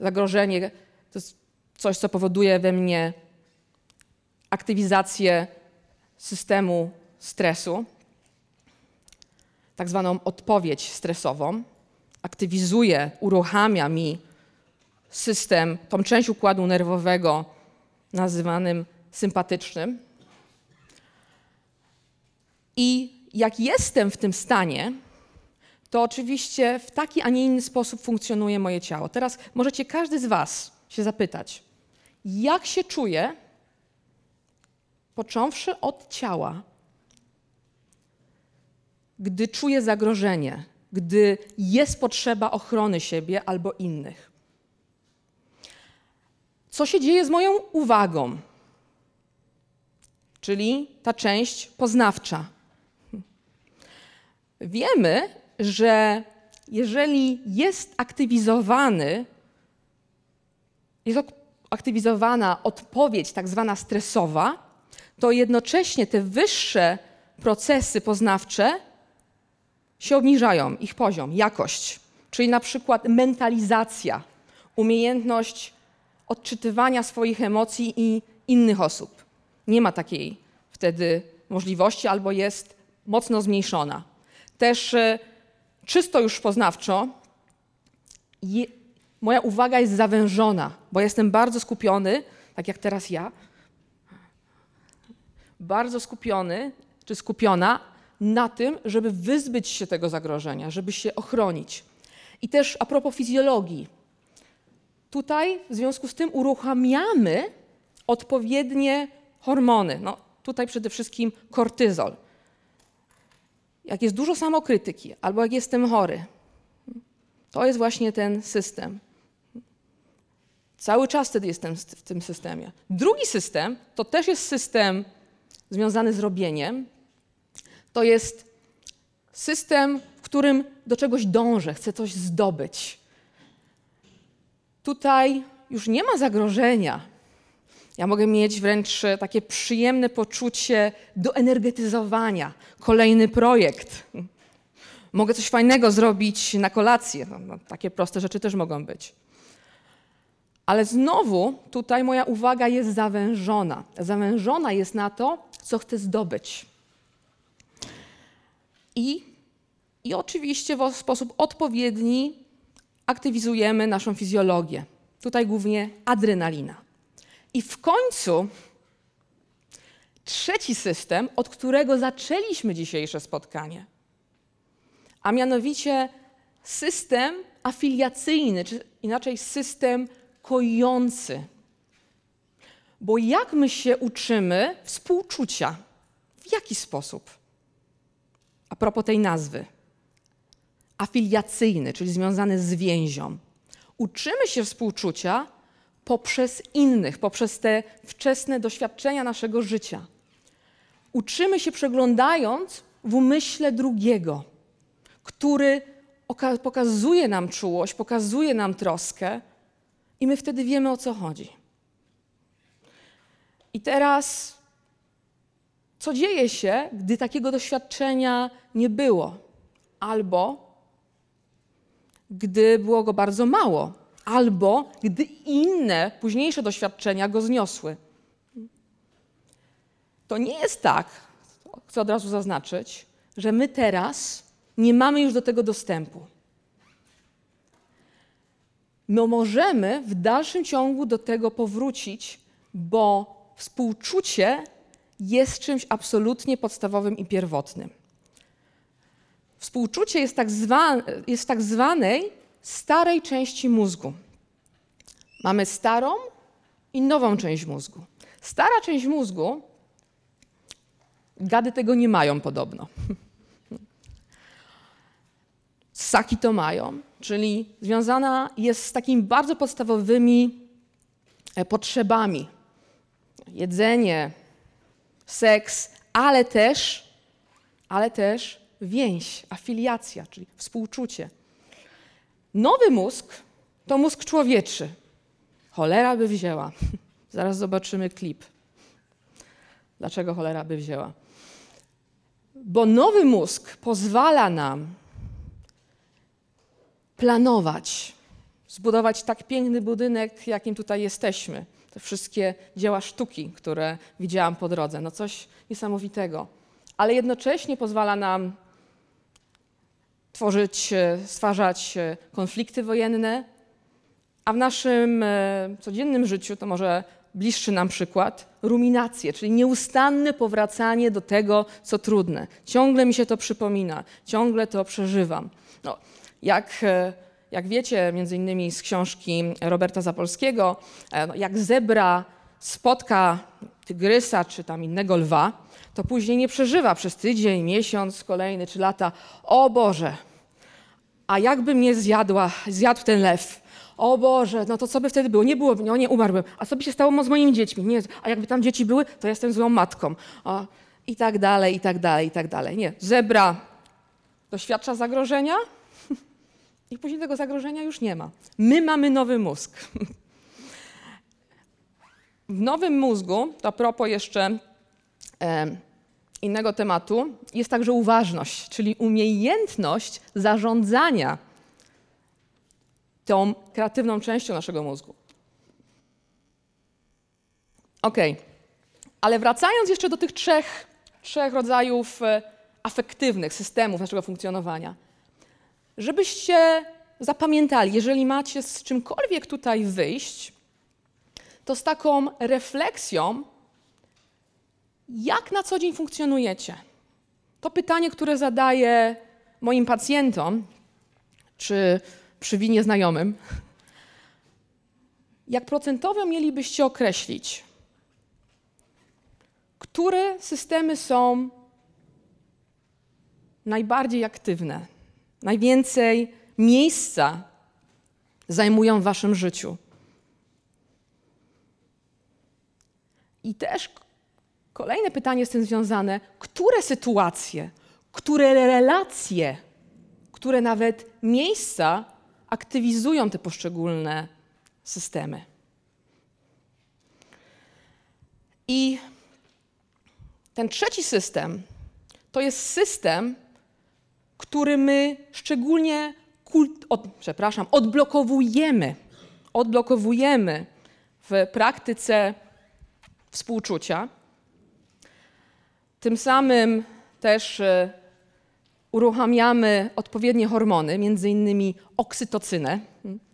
zagrożenie, to jest coś, co powoduje we mnie aktywizację systemu stresu, tak zwaną odpowiedź stresową, aktywizuje, uruchamia mi system, tą część układu nerwowego nazywanym sympatycznym. I jak jestem w tym stanie, to oczywiście w taki, a nie inny sposób funkcjonuje moje ciało. Teraz możecie każdy z Was się zapytać, jak się czuję, począwszy od ciała, gdy czuję zagrożenie, gdy jest potrzeba ochrony siebie albo innych. Co się dzieje z moją uwagą? Czyli ta część poznawcza. Wiemy, że jeżeli jest aktywizowany, jest aktywizowana odpowiedź tak zwana stresowa, to jednocześnie te wyższe procesy poznawcze się obniżają, ich poziom, jakość. Czyli na przykład mentalizacja, umiejętność odczytywania swoich emocji i innych osób. Nie ma takiej wtedy możliwości albo jest mocno zmniejszona. Też e, czysto już poznawczo je, moja uwaga jest zawężona, bo jestem bardzo skupiony, tak jak teraz ja, bardzo skupiony czy skupiona na tym, żeby wyzbyć się tego zagrożenia, żeby się ochronić. I też a propos fizjologii. Tutaj w związku z tym uruchamiamy odpowiednie hormony. No, tutaj przede wszystkim kortyzol. Jak jest dużo samokrytyki, albo jak jestem chory, to jest właśnie ten system. Cały czas wtedy jestem w tym systemie. Drugi system to też jest system związany z robieniem. To jest system, w którym do czegoś dążę, chcę coś zdobyć. Tutaj już nie ma zagrożenia. Ja mogę mieć wręcz takie przyjemne poczucie doenergetyzowania. Kolejny projekt. Mogę coś fajnego zrobić na kolację. No, no, takie proste rzeczy też mogą być. Ale znowu tutaj moja uwaga jest zawężona. Zawężona jest na to, co chcę zdobyć. I, i oczywiście w sposób odpowiedni aktywizujemy naszą fizjologię. Tutaj głównie adrenalina. I w końcu trzeci system, od którego zaczęliśmy dzisiejsze spotkanie, a mianowicie system afiliacyjny, czy inaczej system kojący. Bo jak my się uczymy współczucia? W jaki sposób? A propos tej nazwy. Afiliacyjny, czyli związany z więzią. Uczymy się współczucia poprzez innych, poprzez te wczesne doświadczenia naszego życia. Uczymy się przeglądając w umyśle drugiego, który pokazuje nam czułość, pokazuje nam troskę, i my wtedy wiemy o co chodzi. I teraz, co dzieje się, gdy takiego doświadczenia nie było? Albo gdy było go bardzo mało, albo gdy inne, późniejsze doświadczenia go zniosły. To nie jest tak, chcę od razu zaznaczyć, że my teraz nie mamy już do tego dostępu. My możemy w dalszym ciągu do tego powrócić, bo współczucie jest czymś absolutnie podstawowym i pierwotnym. Współczucie jest tak, zwa, jest tak zwanej starej części mózgu. Mamy starą i nową część mózgu. Stara część mózgu, gady tego nie mają podobno. Ssaki to mają, czyli związana jest z takimi bardzo podstawowymi e, potrzebami. Jedzenie, seks, ale też, ale też więź, afiliacja, czyli współczucie. Nowy mózg to mózg człowieczy. Cholera by wzięła. Zaraz zobaczymy klip. Dlaczego cholera by wzięła? Bo nowy mózg pozwala nam planować, zbudować tak piękny budynek, jakim tutaj jesteśmy. Te wszystkie dzieła sztuki, które widziałam po drodze, no coś niesamowitego. Ale jednocześnie pozwala nam tworzyć, e, stwarzać e, konflikty wojenne, a w naszym e, codziennym życiu, to może bliższy nam przykład, ruminacje, czyli nieustanne powracanie do tego, co trudne. Ciągle mi się to przypomina, ciągle to przeżywam. No, jak, jak wiecie, między innymi z książki Roberta Zapolskiego, e, no, jak zebra spotka tygrysa czy tam innego lwa, to później nie przeżywa przez tydzień, miesiąc, kolejny czy lata. O Boże, a jakby mnie zjadła, zjadł ten lew? O Boże, no to co by wtedy było? Nie było, no nie umarłbym. A co by się stało z moimi dziećmi? Nie, a jakby tam dzieci były, to jestem złą matką. O, I tak dalej, i tak dalej, i tak dalej. Nie, zebra doświadcza zagrożenia, i później tego zagrożenia już nie ma. My mamy nowy mózg. W nowym mózgu, to a propos jeszcze e, innego tematu, jest także uważność, czyli umiejętność zarządzania tą kreatywną częścią naszego mózgu. Ok, ale wracając jeszcze do tych trzech, trzech rodzajów e, afektywnych systemów naszego funkcjonowania. Żebyście zapamiętali, jeżeli macie z czymkolwiek tutaj wyjść, to z taką refleksją Jak na co dzień funkcjonujecie? To pytanie, które zadaję moim pacjentom, czy przy winie znajomym. Jak procentowo mielibyście określić, które systemy są najbardziej aktywne, najwięcej miejsca zajmują w waszym życiu? I też kolejne pytanie z tym związane: które sytuacje, które relacje, które nawet miejsca aktywizują te poszczególne systemy? I ten trzeci system to jest system, który my szczególnie kult, od, przepraszam, odblokowujemy. Odblokowujemy w praktyce współczucia. Tym samym też e, uruchamiamy odpowiednie hormony, między innymi oksytocynę,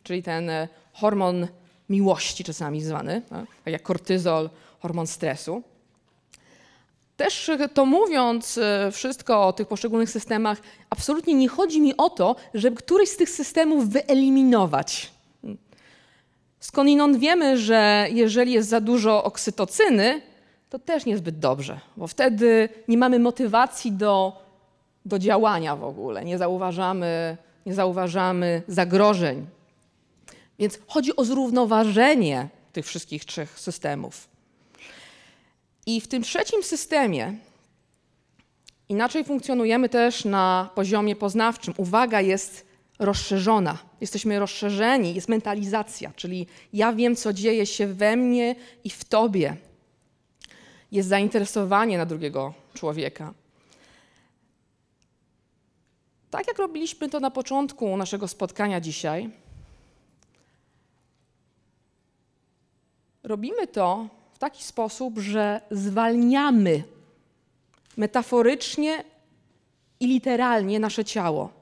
czyli ten e, hormon miłości czasami zwany, tak jak kortyzol, hormon stresu. Też to mówiąc e, wszystko o tych poszczególnych systemach, absolutnie nie chodzi mi o to, żeby któryś z tych systemów wyeliminować. Skądinąd wiemy, że jeżeli jest za dużo oksytocyny, to też niezbyt dobrze, bo wtedy nie mamy motywacji do, do działania w ogóle, nie zauważamy, nie zauważamy zagrożeń. Więc chodzi o zrównoważenie tych wszystkich trzech systemów. I w tym trzecim systemie inaczej funkcjonujemy też na poziomie poznawczym. Uwaga jest rozszerzona. Jesteśmy rozszerzeni, jest mentalizacja, czyli ja wiem, co dzieje się we mnie i w tobie. Jest zainteresowanie na drugiego człowieka. Tak jak robiliśmy to na początku naszego spotkania dzisiaj, robimy to taki sposób, że zwalniamy metaforycznie i literalnie nasze ciało.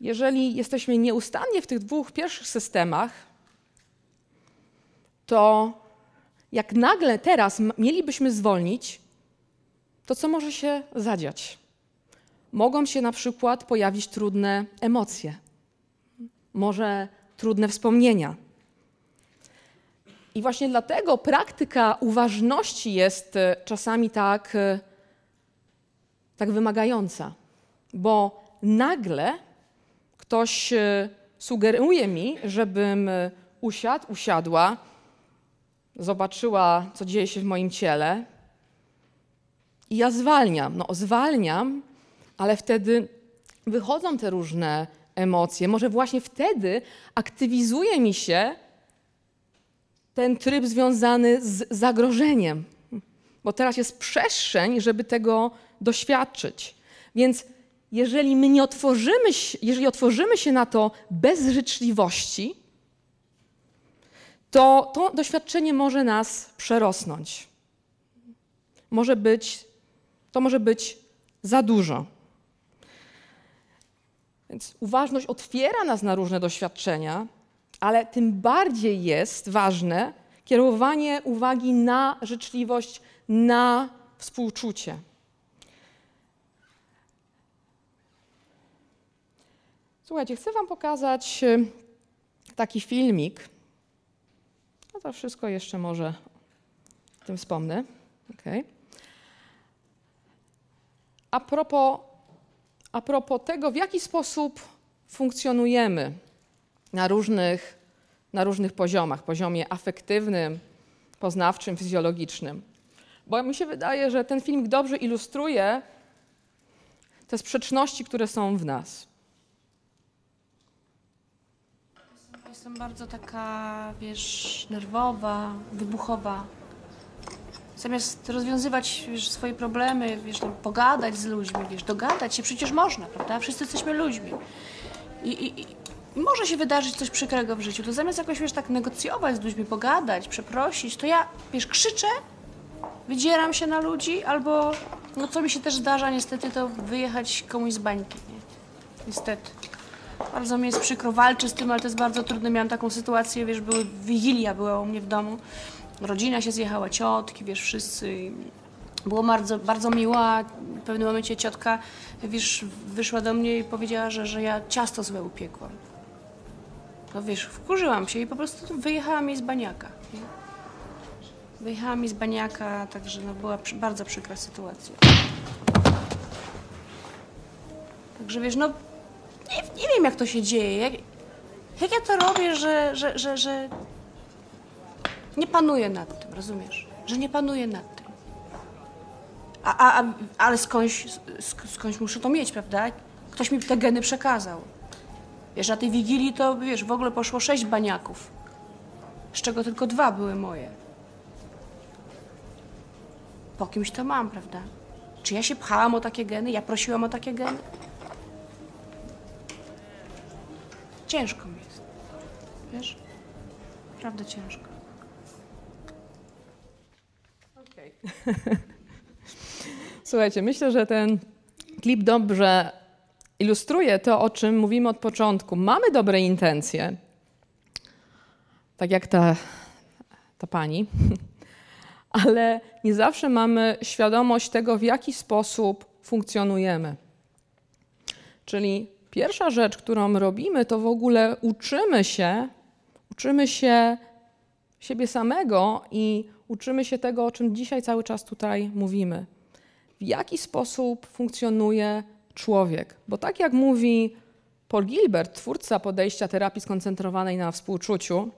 Jeżeli jesteśmy nieustannie w tych dwóch pierwszych systemach, to jak nagle teraz mielibyśmy zwolnić, to co może się zadziać? Mogą się na przykład pojawić trudne emocje, może trudne wspomnienia. I właśnie dlatego praktyka uważności jest e, czasami tak, e, tak wymagająca, bo nagle ktoś e, sugeruje mi, żebym usiadł, usiadła, zobaczyła, co dzieje się w moim ciele, i ja zwalniam. No, zwalniam, ale wtedy wychodzą te różne emocje. Może właśnie wtedy aktywizuje mi się ten tryb związany z zagrożeniem, bo teraz jest przestrzeń, żeby tego doświadczyć. Więc jeżeli my nie otworzymy, jeżeli otworzymy się na to bez życzliwości, to to doświadczenie może nas przerosnąć. Może być, to może być za dużo. Więc uważność otwiera nas na różne doświadczenia, ale tym bardziej jest ważne kierowanie uwagi na życzliwość, na współczucie. Słuchajcie, chcę Wam pokazać y, taki filmik. No to wszystko jeszcze może o tym wspomnę. Okay. A, propos, a propos tego, w jaki sposób funkcjonujemy na różnych, na różnych poziomach poziomie afektywnym, poznawczym, fizjologicznym. Bo mi się wydaje, że ten filmik dobrze ilustruje te sprzeczności, które są w nas. Jestem bardzo taka, wiesz, nerwowa, wybuchowa. Zamiast rozwiązywać wiesz, swoje problemy, wiesz, tam, pogadać z ludźmi, wiesz, dogadać się przecież można, prawda? Wszyscy jesteśmy ludźmi. I, i, i może się wydarzyć coś przykrego w życiu, to zamiast jakoś, wiesz, tak negocjować z ludźmi, pogadać, przeprosić, to ja, wiesz, krzyczę, wydzieram się na ludzi, albo, no co mi się też zdarza niestety, to wyjechać komuś z bańki, nie? Niestety. Bardzo mi jest przykro, walczę z tym, ale to jest bardzo trudne. Miałam taką sytuację, wiesz, były Wigilia była u mnie w domu rodzina się zjechała, ciotki, wiesz, wszyscy. Było bardzo, bardzo miła. W pewnym momencie ciotka, wiesz, wyszła do mnie i powiedziała, że, że ja ciasto złe upiekłam. No wiesz, wkurzyłam się i po prostu wyjechałam jej z baniaka. nie? Wyjechałam jej z baniaka, także no, była przy, bardzo przykra sytuacja. Także wiesz, no nie, nie wiem jak to się dzieje. Jak, jak ja to robię, że, że, że, że nie panuję nad tym, rozumiesz? Że nie panuję nad tym. A, a, a, ale skądś, sk- skądś muszę to mieć, prawda? Ktoś mi te geny przekazał. Wiesz, na tej wigilii to, wiesz, w ogóle poszło sześć baniaków, z czego tylko dwa były moje. Po kimś to mam, prawda? Czy ja się pchałam o takie geny? Ja prosiłam o takie geny? Ciężko mi jest. Wiesz? Naprawdę ciężko. Okej. Słuchajcie, myślę, że ten klip dobrze ilustruje to, o czym mówimy od początku. Mamy dobre intencje, tak jak ta, ta pani, ale nie zawsze mamy świadomość tego, w jaki sposób funkcjonujemy. Czyli pierwsza rzecz, którą robimy, to w ogóle uczymy się, uczymy się siebie samego i uczymy się tego, o czym dzisiaj cały czas tutaj mówimy. W jaki sposób funkcjonuje człowiek? Bo tak jak mówi Paul Gilbert, twórca podejścia terapii skoncentrowanej na współczuciu,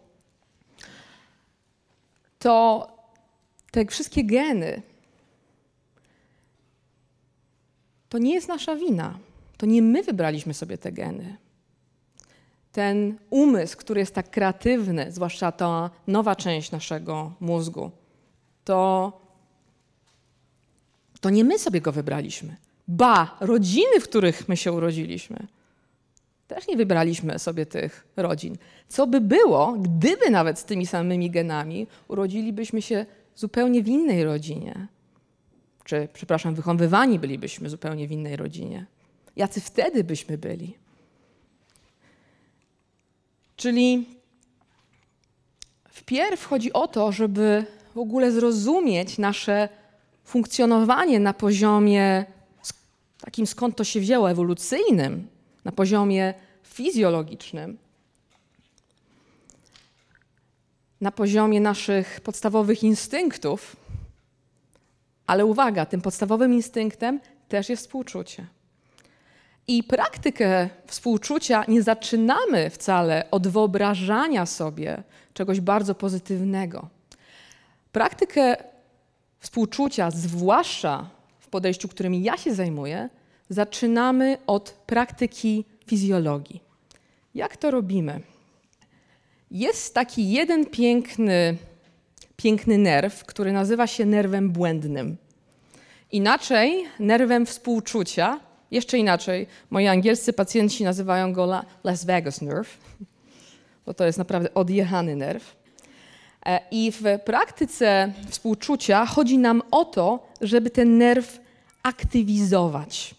to te wszystkie geny to nie jest nasza wina. To nie my wybraliśmy sobie te geny ten umysł, który jest tak kreatywny, zwłaszcza ta nowa część naszego mózgu, to, to nie my sobie go wybraliśmy. Ba, rodziny, w których my się urodziliśmy, też nie wybraliśmy sobie tych rodzin. Co by było, gdyby nawet z tymi samymi genami urodzilibyśmy się zupełnie w innej rodzinie? Czy, przepraszam, wychowywani bylibyśmy zupełnie w innej rodzinie? Jacy wtedy byśmy byli? Czyli wpierw chodzi o to, żeby w ogóle zrozumieć nasze funkcjonowanie na poziomie takim, skąd to się wzięło, ewolucyjnym, na poziomie fizjologicznym, na poziomie naszych podstawowych instynktów. Ale uwaga, tym podstawowym instynktem też jest współczucie. I praktykę współczucia nie zaczynamy wcale od wyobrażania sobie czegoś bardzo pozytywnego. Praktykę współczucia, zwłaszcza podejściu, którym ja się zajmuję, zaczynamy od praktyki fizjologii. Jak to robimy? Jest taki jeden piękny, piękny nerw, który nazywa się nerwem błędnym. Inaczej nerwem współczucia, jeszcze inaczej, moi angielscy pacjenci nazywają go Las Vegas nerve, bo to jest naprawdę odjechany nerw. E, I w praktyce współczucia chodzi nam o to, żeby ten nerw aktywizować.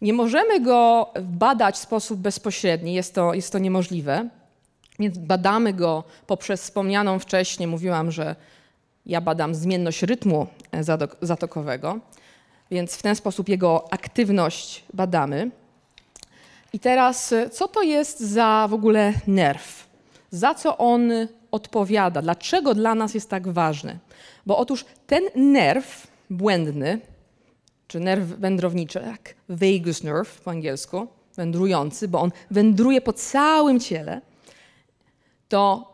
Nie możemy go badać w sposób bezpośredni, jest to, jest to niemożliwe, więc badamy go poprzez wspomnianą wcześniej, mówiłam, że ja badam zmienność rytmu zatokowego, więc w ten sposób jego aktywność badamy. I teraz, co to jest za w ogóle nerw? Za co on odpowiada? Dlaczego dla nas jest tak ważny? Bo otóż ten nerw błędny, czy nerw wędrowniczy, jak vagus nerve po angielsku, wędrujący, bo on wędruje po całym ciele, to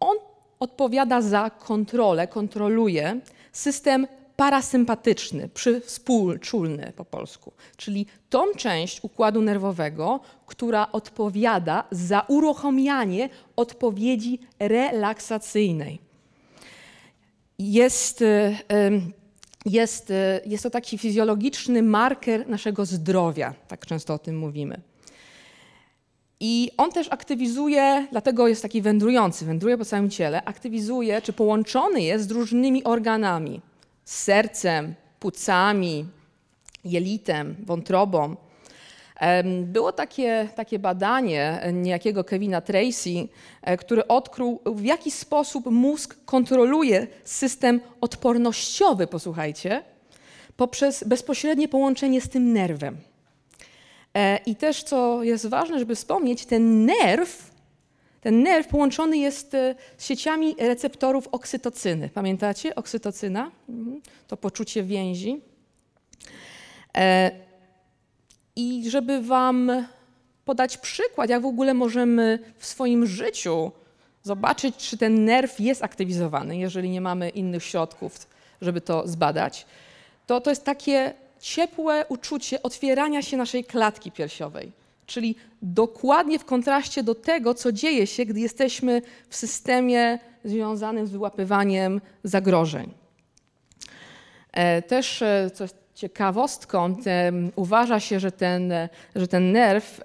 on odpowiada za kontrolę, kontroluje system parasympatyczny, współczulny po polsku, czyli tą część układu nerwowego, która odpowiada za uruchamianie odpowiedzi relaksacyjnej. Jest, e, jest, e, jest to taki fizjologiczny marker naszego zdrowia, tak często o tym mówimy. I on też aktywizuje, dlatego jest taki wędrujący, wędruje po całym ciele, aktywizuje, czy połączony jest z różnymi organami z sercem, płucami, jelitem, wątrobą. Było takie, takie badanie niejakiego Kevina Tracy, e, który odkrył, w jaki sposób mózg kontroluje system odpornościowy, posłuchajcie, poprzez bezpośrednie połączenie z tym nerwem. E, I też, co jest ważne, żeby wspomnieć, ten nerw, ten nerw połączony jest e, z sieciami receptorów oksytocyny. Pamiętacie oksytocyna? Mhm. To poczucie więzi. I żeby Wam podać przykład, jak w ogóle możemy w swoim życiu zobaczyć, czy ten nerw jest aktywizowany, jeżeli nie mamy innych środków, żeby to zbadać, to to jest takie ciepłe uczucie otwierania się naszej klatki piersiowej. Czyli dokładnie w kontraście do tego, co dzieje się, gdy jesteśmy w systemie związanym z wyłapywaniem zagrożeń. E, też, e, co jest ciekawostką, uważa się, że ten, że ten nerw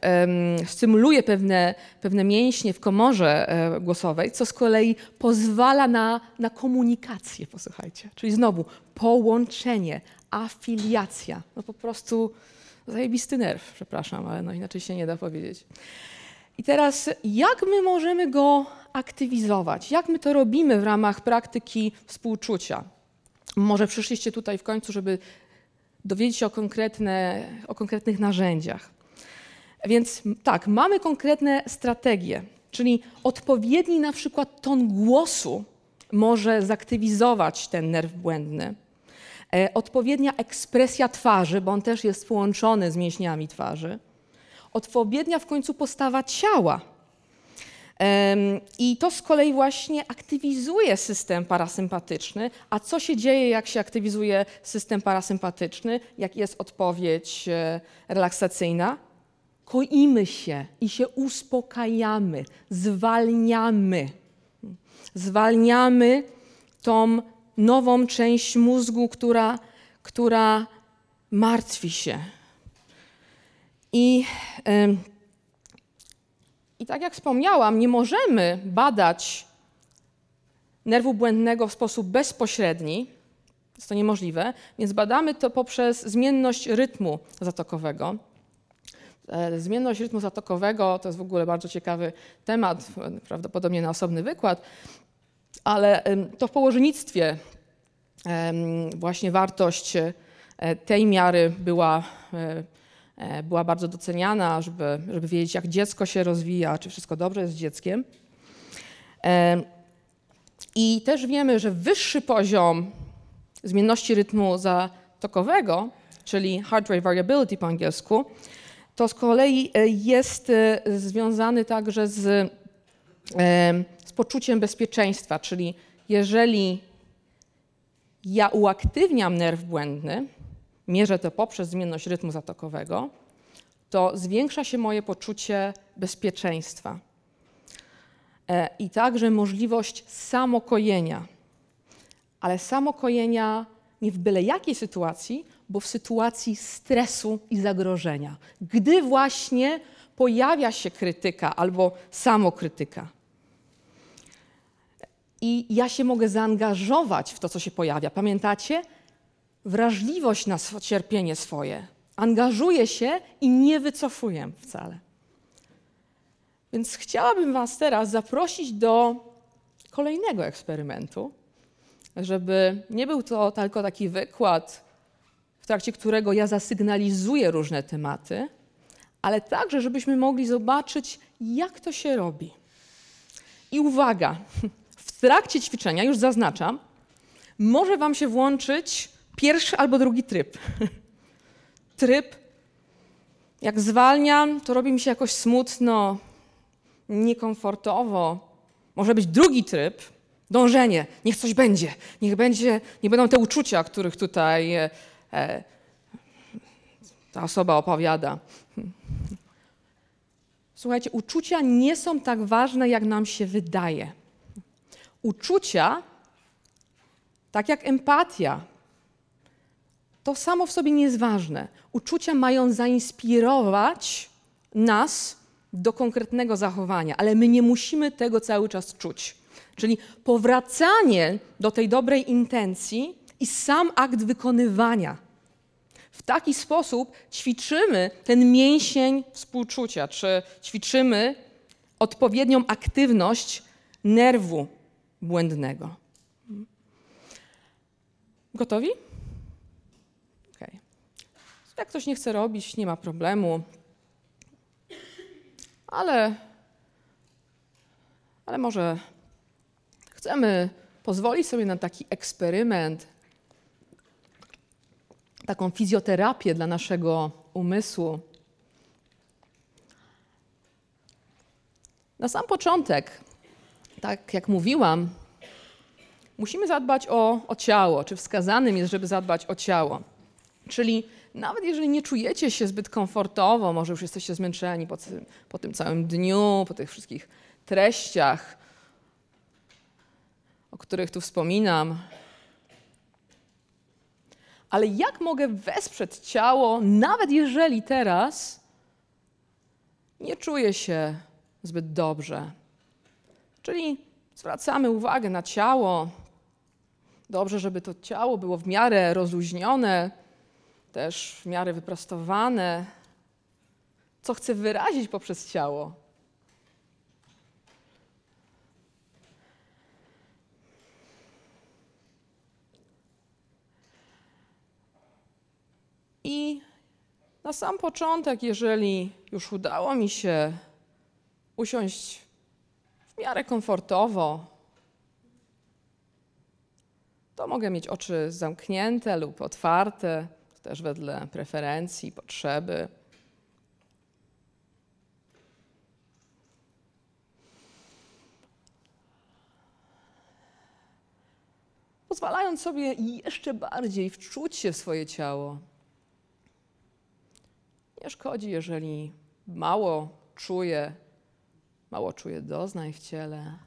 stymuluje pewne, pewne mięśnie w komorze e, głosowej, co z kolei pozwala na, na komunikację, posłuchajcie. Czyli znowu połączenie, afiliacja. No po prostu zajebisty nerw, przepraszam, ale no inaczej się nie da powiedzieć. I teraz, jak my możemy go aktywizować? Jak my to robimy w ramach praktyki współczucia? Może przyszliście tutaj w końcu, żeby dowiedzieć się o, konkretne, o konkretnych narzędziach. Więc tak, mamy konkretne strategie, czyli odpowiedni na przykład ton głosu może zaktywizować ten nerw błędny. E, odpowiednia ekspresja twarzy, bo on też jest połączony z mięśniami twarzy. Odpowiednia w końcu postawa ciała, i to z kolei właśnie aktywizuje system parasympatyczny. A co się dzieje, jak się aktywizuje system parasympatyczny? Jak jest odpowiedź e, relaksacyjna? Koimy się i się uspokajamy, zwalniamy. Zwalniamy tą nową część mózgu, która, która martwi się. I i tak jak wspomniałam, nie możemy badać nerwu błędnego w sposób bezpośredni, jest to niemożliwe, więc badamy to poprzez zmienność rytmu zatokowego. E, zmienność rytmu zatokowego to jest w ogóle bardzo ciekawy temat, prawdopodobnie na osobny wykład, ale to w położnictwie właśnie wartość e, tej miary była e, była bardzo doceniana, żeby, żeby wiedzieć, jak dziecko się rozwija, czy wszystko dobrze jest z dzieckiem. E, I też wiemy, że wyższy poziom zmienności rytmu zatokowego, czyli heart rate variability po angielsku, to z kolei e, jest związany także z, z poczuciem bezpieczeństwa, czyli jeżeli ja uaktywniam nerw błędny, mierzę to poprzez zmienność rytmu zatokowego, to zwiększa się moje poczucie bezpieczeństwa. E, I także możliwość samokojenia. Ale samokojenia nie w byle jakiej sytuacji, bo w sytuacji stresu i zagrożenia. Gdy właśnie pojawia się krytyka albo samokrytyka. I ja się mogę zaangażować w to, co się pojawia. Pamiętacie? Wrażliwość na cierpienie swoje. Angażuję się i nie wycofuję wcale. Więc chciałabym Was teraz zaprosić do kolejnego eksperymentu, żeby nie był to tylko taki wykład, w trakcie którego ja zasygnalizuję różne tematy, ale także, żebyśmy mogli zobaczyć, jak to się robi. I uwaga, w trakcie ćwiczenia, już zaznaczam, może Wam się włączyć pierwszy albo drugi tryb. tryb, jak zwalniam, to robi mi się jakoś smutno, niekomfortowo. Może być drugi tryb, dążenie, niech coś będzie, niech będzie, nie będą te uczucia, których tutaj e, e, ta osoba opowiada. Słuchajcie, uczucia nie są tak ważne, jak nam się wydaje. Uczucia, tak jak empatia, to samo w sobie nie jest ważne. Uczucia mają zainspirować nas do konkretnego zachowania, ale my nie musimy tego cały czas czuć. Czyli powracanie do tej dobrej intencji i sam akt wykonywania W taki sposób ćwiczymy ten mięsień współczucia, czy ćwiczymy odpowiednią aktywność nerwu błędnego. Gotowi? Jak ktoś nie chce robić, nie ma problemu. Ale, ale może chcemy pozwolić sobie na taki eksperyment, taką fizjoterapię dla naszego umysłu. Na sam początek, tak jak mówiłam, musimy zadbać o, o ciało, czy wskazanym jest, żeby zadbać o ciało. Czyli nawet jeżeli nie czujecie się zbyt komfortowo, może już jesteście zmęczeni po, po tym całym dniu, po tych wszystkich treściach, o których tu wspominam, ale jak mogę wesprzeć ciało, nawet jeżeli teraz nie czuję się zbyt dobrze? Czyli zwracamy uwagę na ciało. Dobrze, żeby to ciało było w miarę rozluźnione, też w miarę wyprostowane. Co chcę wyrazić poprzez ciało? I na sam początek, jeżeli już udało mi się usiąść w miarę komfortowo, to mogę mieć oczy zamknięte lub otwarte, też wedle preferencji, potrzeby. Pozwalając sobie jeszcze bardziej wczuć się w swoje ciało. Nie szkodzi, jeżeli mało czuję, mało czuję doznań w ciele.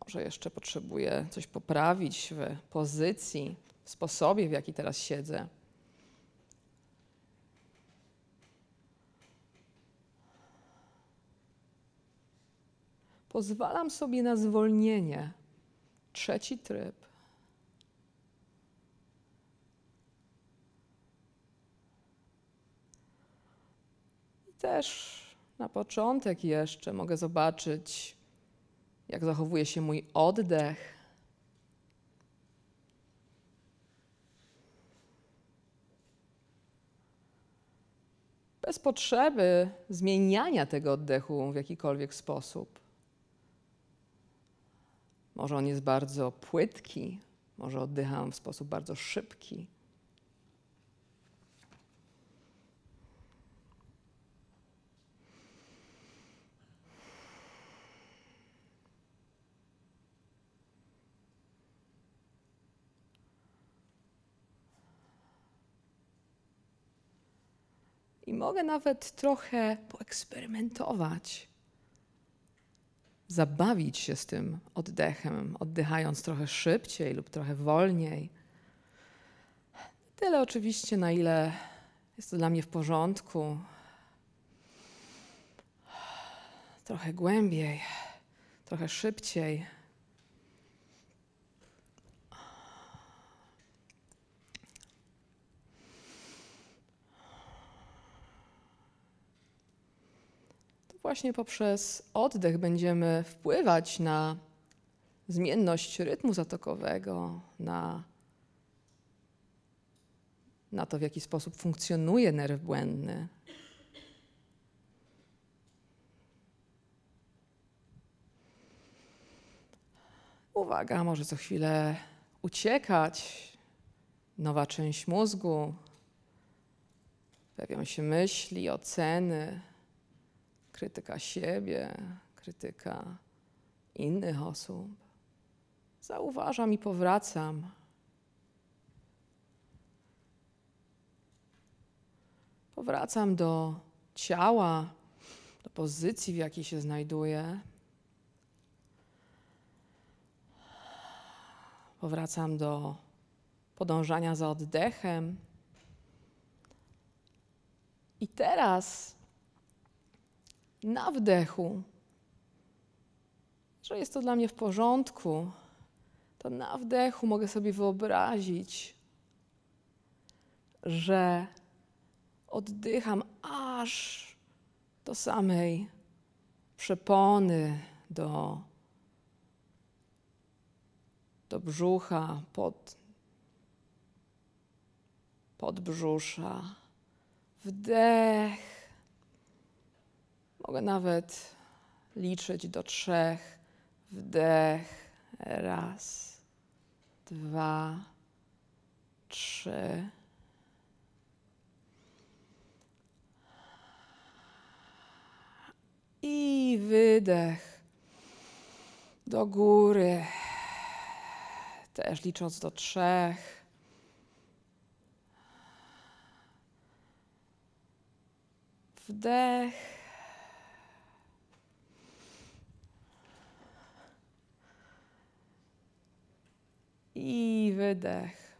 Może jeszcze potrzebuję coś poprawić w pozycji, sposobie, w jaki teraz siedzę. Pozwalam sobie na zwolnienie. Trzeci tryb. też na początek jeszcze mogę zobaczyć, jak zachowuje się mój oddech. Bez potrzeby zmieniania tego oddechu w jakikolwiek sposób. Może on jest bardzo płytki, może oddycham w sposób bardzo szybki. Mogę nawet trochę poeksperymentować, zabawić się z tym oddechem, oddychając trochę szybciej lub trochę wolniej. Tyle oczywiście, na ile jest to dla mnie w porządku. Trochę głębiej, trochę szybciej. Właśnie poprzez oddech będziemy wpływać na zmienność rytmu zatokowego, na, na to, w jaki sposób funkcjonuje nerw błędny. Uwaga, może co chwilę uciekać. Nowa część mózgu, pojawią się myśli, oceny krytyka siebie, krytyka innych osób. Zauważam i powracam. Powracam do ciała, do pozycji, w jakiej się znajduję. Powracam do podążania za oddechem. I teraz na wdechu, że jest to dla mnie w porządku, to na wdechu mogę sobie wyobrazić, że oddycham aż do samej przepony, do, do brzucha, pod, pod brzusza. Wdech. Mogę nawet liczyć do trzech. Wdech. Raz, dwa, trzy. I wydech do góry. Też licząc do trzech. Wdech. I wydech.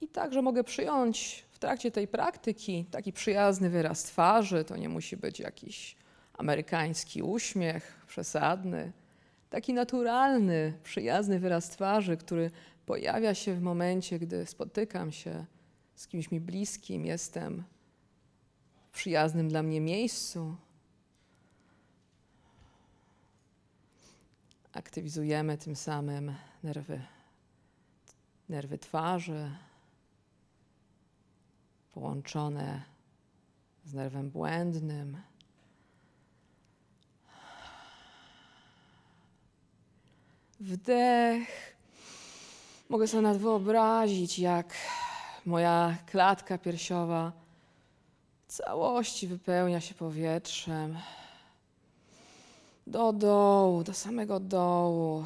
I także mogę przyjąć w trakcie tej praktyki taki przyjazny wyraz twarzy. To nie musi być jakiś amerykański uśmiech przesadny. Taki naturalny, przyjazny wyraz twarzy, który pojawia się w momencie, gdy spotykam się z kimś mi bliskim, jestem w przyjaznym dla mnie miejscu. Aktywizujemy tym samym nerwy, nerwy twarzy, połączone z nerwem błędnym. Wdech. Mogę sobie nawet wyobrazić, jak moja klatka piersiowa w całości wypełnia się powietrzem. Do dołu, do samego dołu,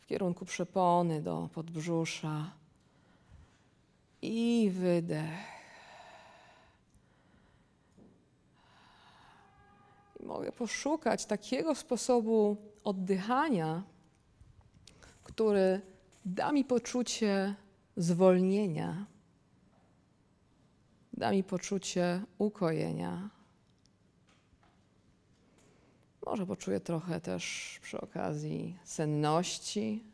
w kierunku przepony, do podbrzusza. I wydech. I mogę poszukać takiego sposobu oddychania, który da mi poczucie zwolnienia, da mi poczucie ukojenia. Może poczuję trochę też przy okazji senności.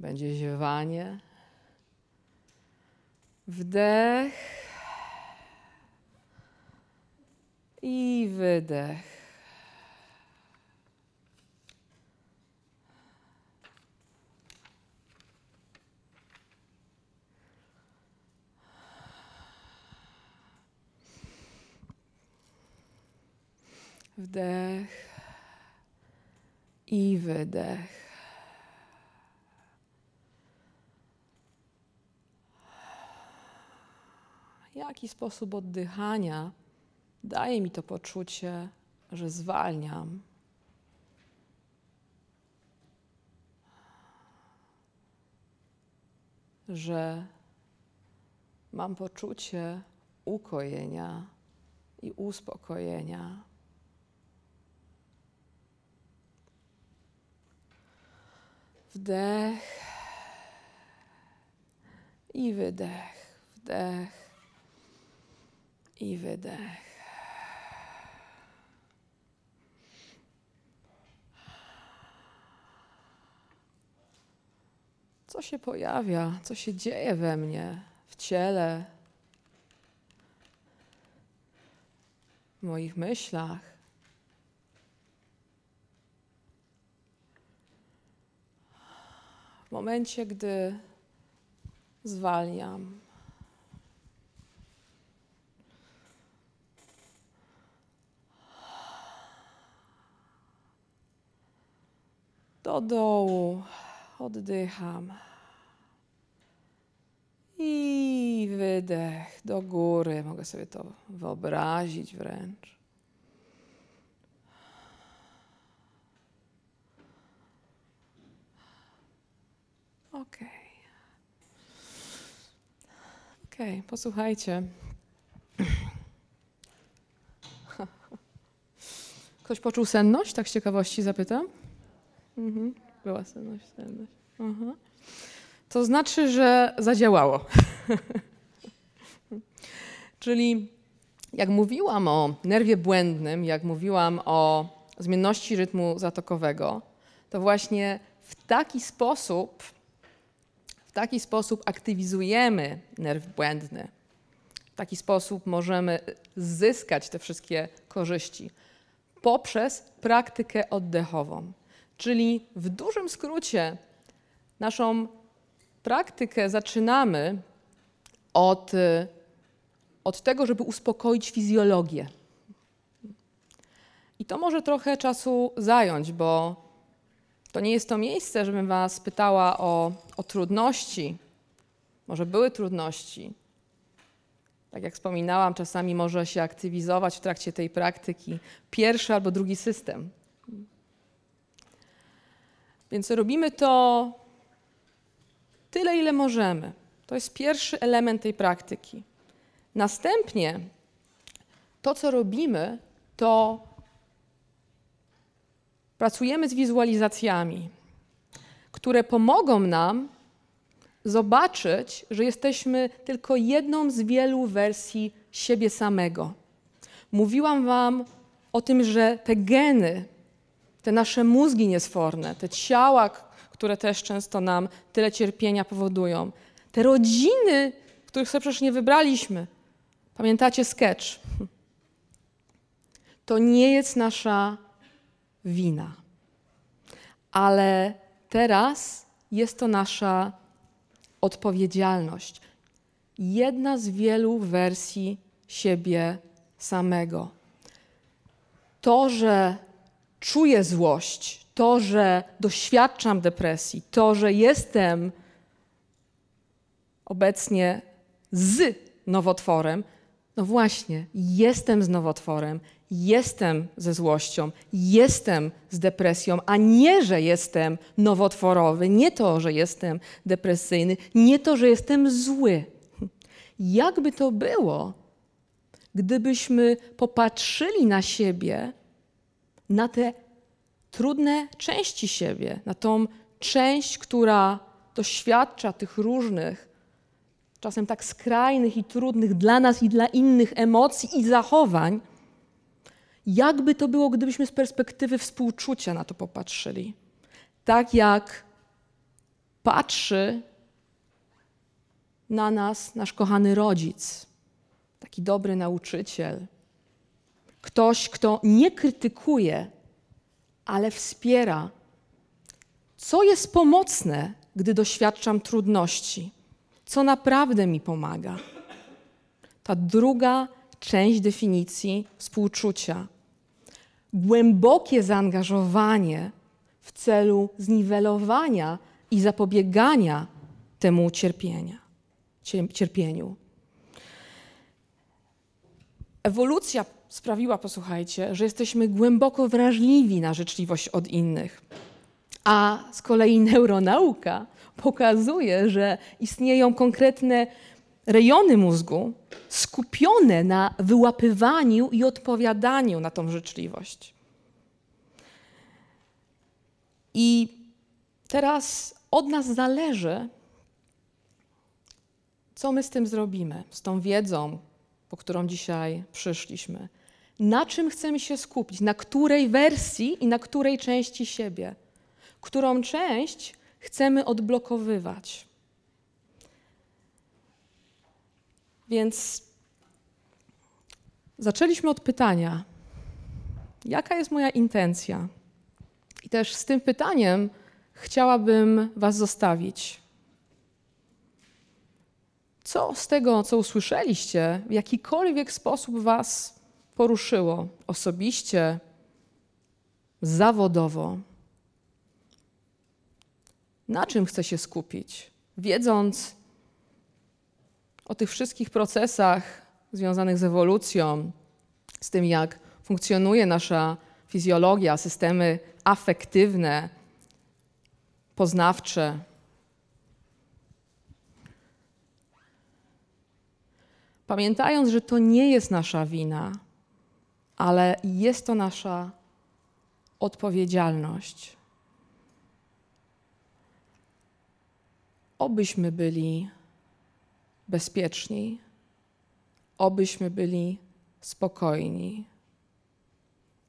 Będzie ziewanie. Wdech i wydech. Wdech i wydech. Jaki sposób oddychania daje mi to poczucie, że zwalniam? Że mam poczucie ukojenia i uspokojenia. Wdech. I wydech, wdech. I wydech. Co się pojawia, co się dzieje we mnie, w ciele, w moich myślach? W momencie, gdy zwalniam. Do dołu oddycham. I wydech do góry. Mogę sobie to wyobrazić wręcz. Ok. Ok, posłuchajcie. Ktoś poczuł senność? Tak z ciekawości zapytam. Mhm. Była senność, senność. Aha. To znaczy, że zadziałało. Czyli jak mówiłam o nerwie błędnym, jak mówiłam o zmienności rytmu zatokowego, to właśnie w taki sposób, taki sposób aktywizujemy nerw błędny. W taki sposób możemy zyskać te wszystkie korzyści poprzez praktykę oddechową. Czyli w dużym skrócie naszą praktykę zaczynamy od, od tego, żeby uspokoić fizjologię. I to może trochę czasu zająć, bo to nie jest to miejsce, żebym Was pytała o, o trudności. Może były trudności. Tak jak wspominałam, czasami może się aktywizować w trakcie tej praktyki pierwszy albo drugi system. Więc robimy to tyle, ile możemy. To jest pierwszy element tej praktyki. Następnie to, co robimy, to pracujemy z wizualizacjami, które pomogą nam zobaczyć, że jesteśmy tylko jedną z wielu wersji siebie samego. Mówiłam Wam o tym, że te geny, te nasze mózgi niesforne, te ciała, które też często nam tyle cierpienia powodują, te rodziny, których sobie przecież nie wybraliśmy. Pamiętacie sketch? To nie jest nasza wina. Ale teraz jest to nasza odpowiedzialność. Jedna z wielu wersji siebie samego. To, że czuję złość, to, że doświadczam depresji, to, że jestem obecnie z nowotworem, no właśnie, jestem z nowotworem, jestem ze złością, jestem z depresją, a nie, że jestem nowotworowy, nie to, że jestem depresyjny, nie to, że jestem zły. Jakby to było, gdybyśmy popatrzyli na siebie, na te trudne części siebie, na tą część, która doświadcza tych różnych, czasem tak skrajnych i trudnych dla nas i dla innych emocji i zachowań, jakby to było, gdybyśmy z perspektywy współczucia na to popatrzyli. Tak jak patrzy na nas nasz kochany rodzic, taki dobry nauczyciel, ktoś, kto nie krytykuje, ale wspiera. Co jest pomocne, gdy doświadczam trudności? Co naprawdę mi pomaga? Ta druga część definicji współczucia głębokie zaangażowanie w celu zniwelowania i zapobiegania temu cierpienia, cierpieniu. Ewolucja sprawiła, posłuchajcie, że jesteśmy głęboko wrażliwi na życzliwość od innych. A z kolei neuronauka pokazuje, że istnieją konkretne rejony mózgu skupione na wyłapywaniu i odpowiadaniu na tą życzliwość. I teraz od nas zależy, co my z tym zrobimy, z tą wiedzą, po którą dzisiaj przyszliśmy. Na czym chcemy się skupić, na której wersji i na której części siebie, którą część chcemy odblokowywać. Więc zaczęliśmy od pytania: jaka jest moja intencja? I też z tym pytaniem chciałabym Was zostawić. Co z tego, co usłyszeliście, w jakikolwiek sposób Was poruszyło osobiście, zawodowo? Na czym chcę się skupić, wiedząc, o tych wszystkich procesach związanych z ewolucją, z tym, jak funkcjonuje nasza fizjologia, systemy afektywne, poznawcze. Pamiętając, że to nie jest nasza wina, ale jest to nasza odpowiedzialność. Obyśmy byli bezpieczni, obyśmy byli spokojni,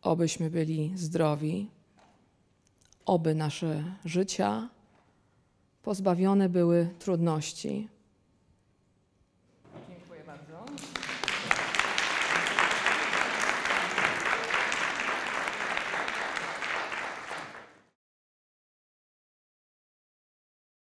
obyśmy byli zdrowi, oby nasze życia pozbawione były trudności,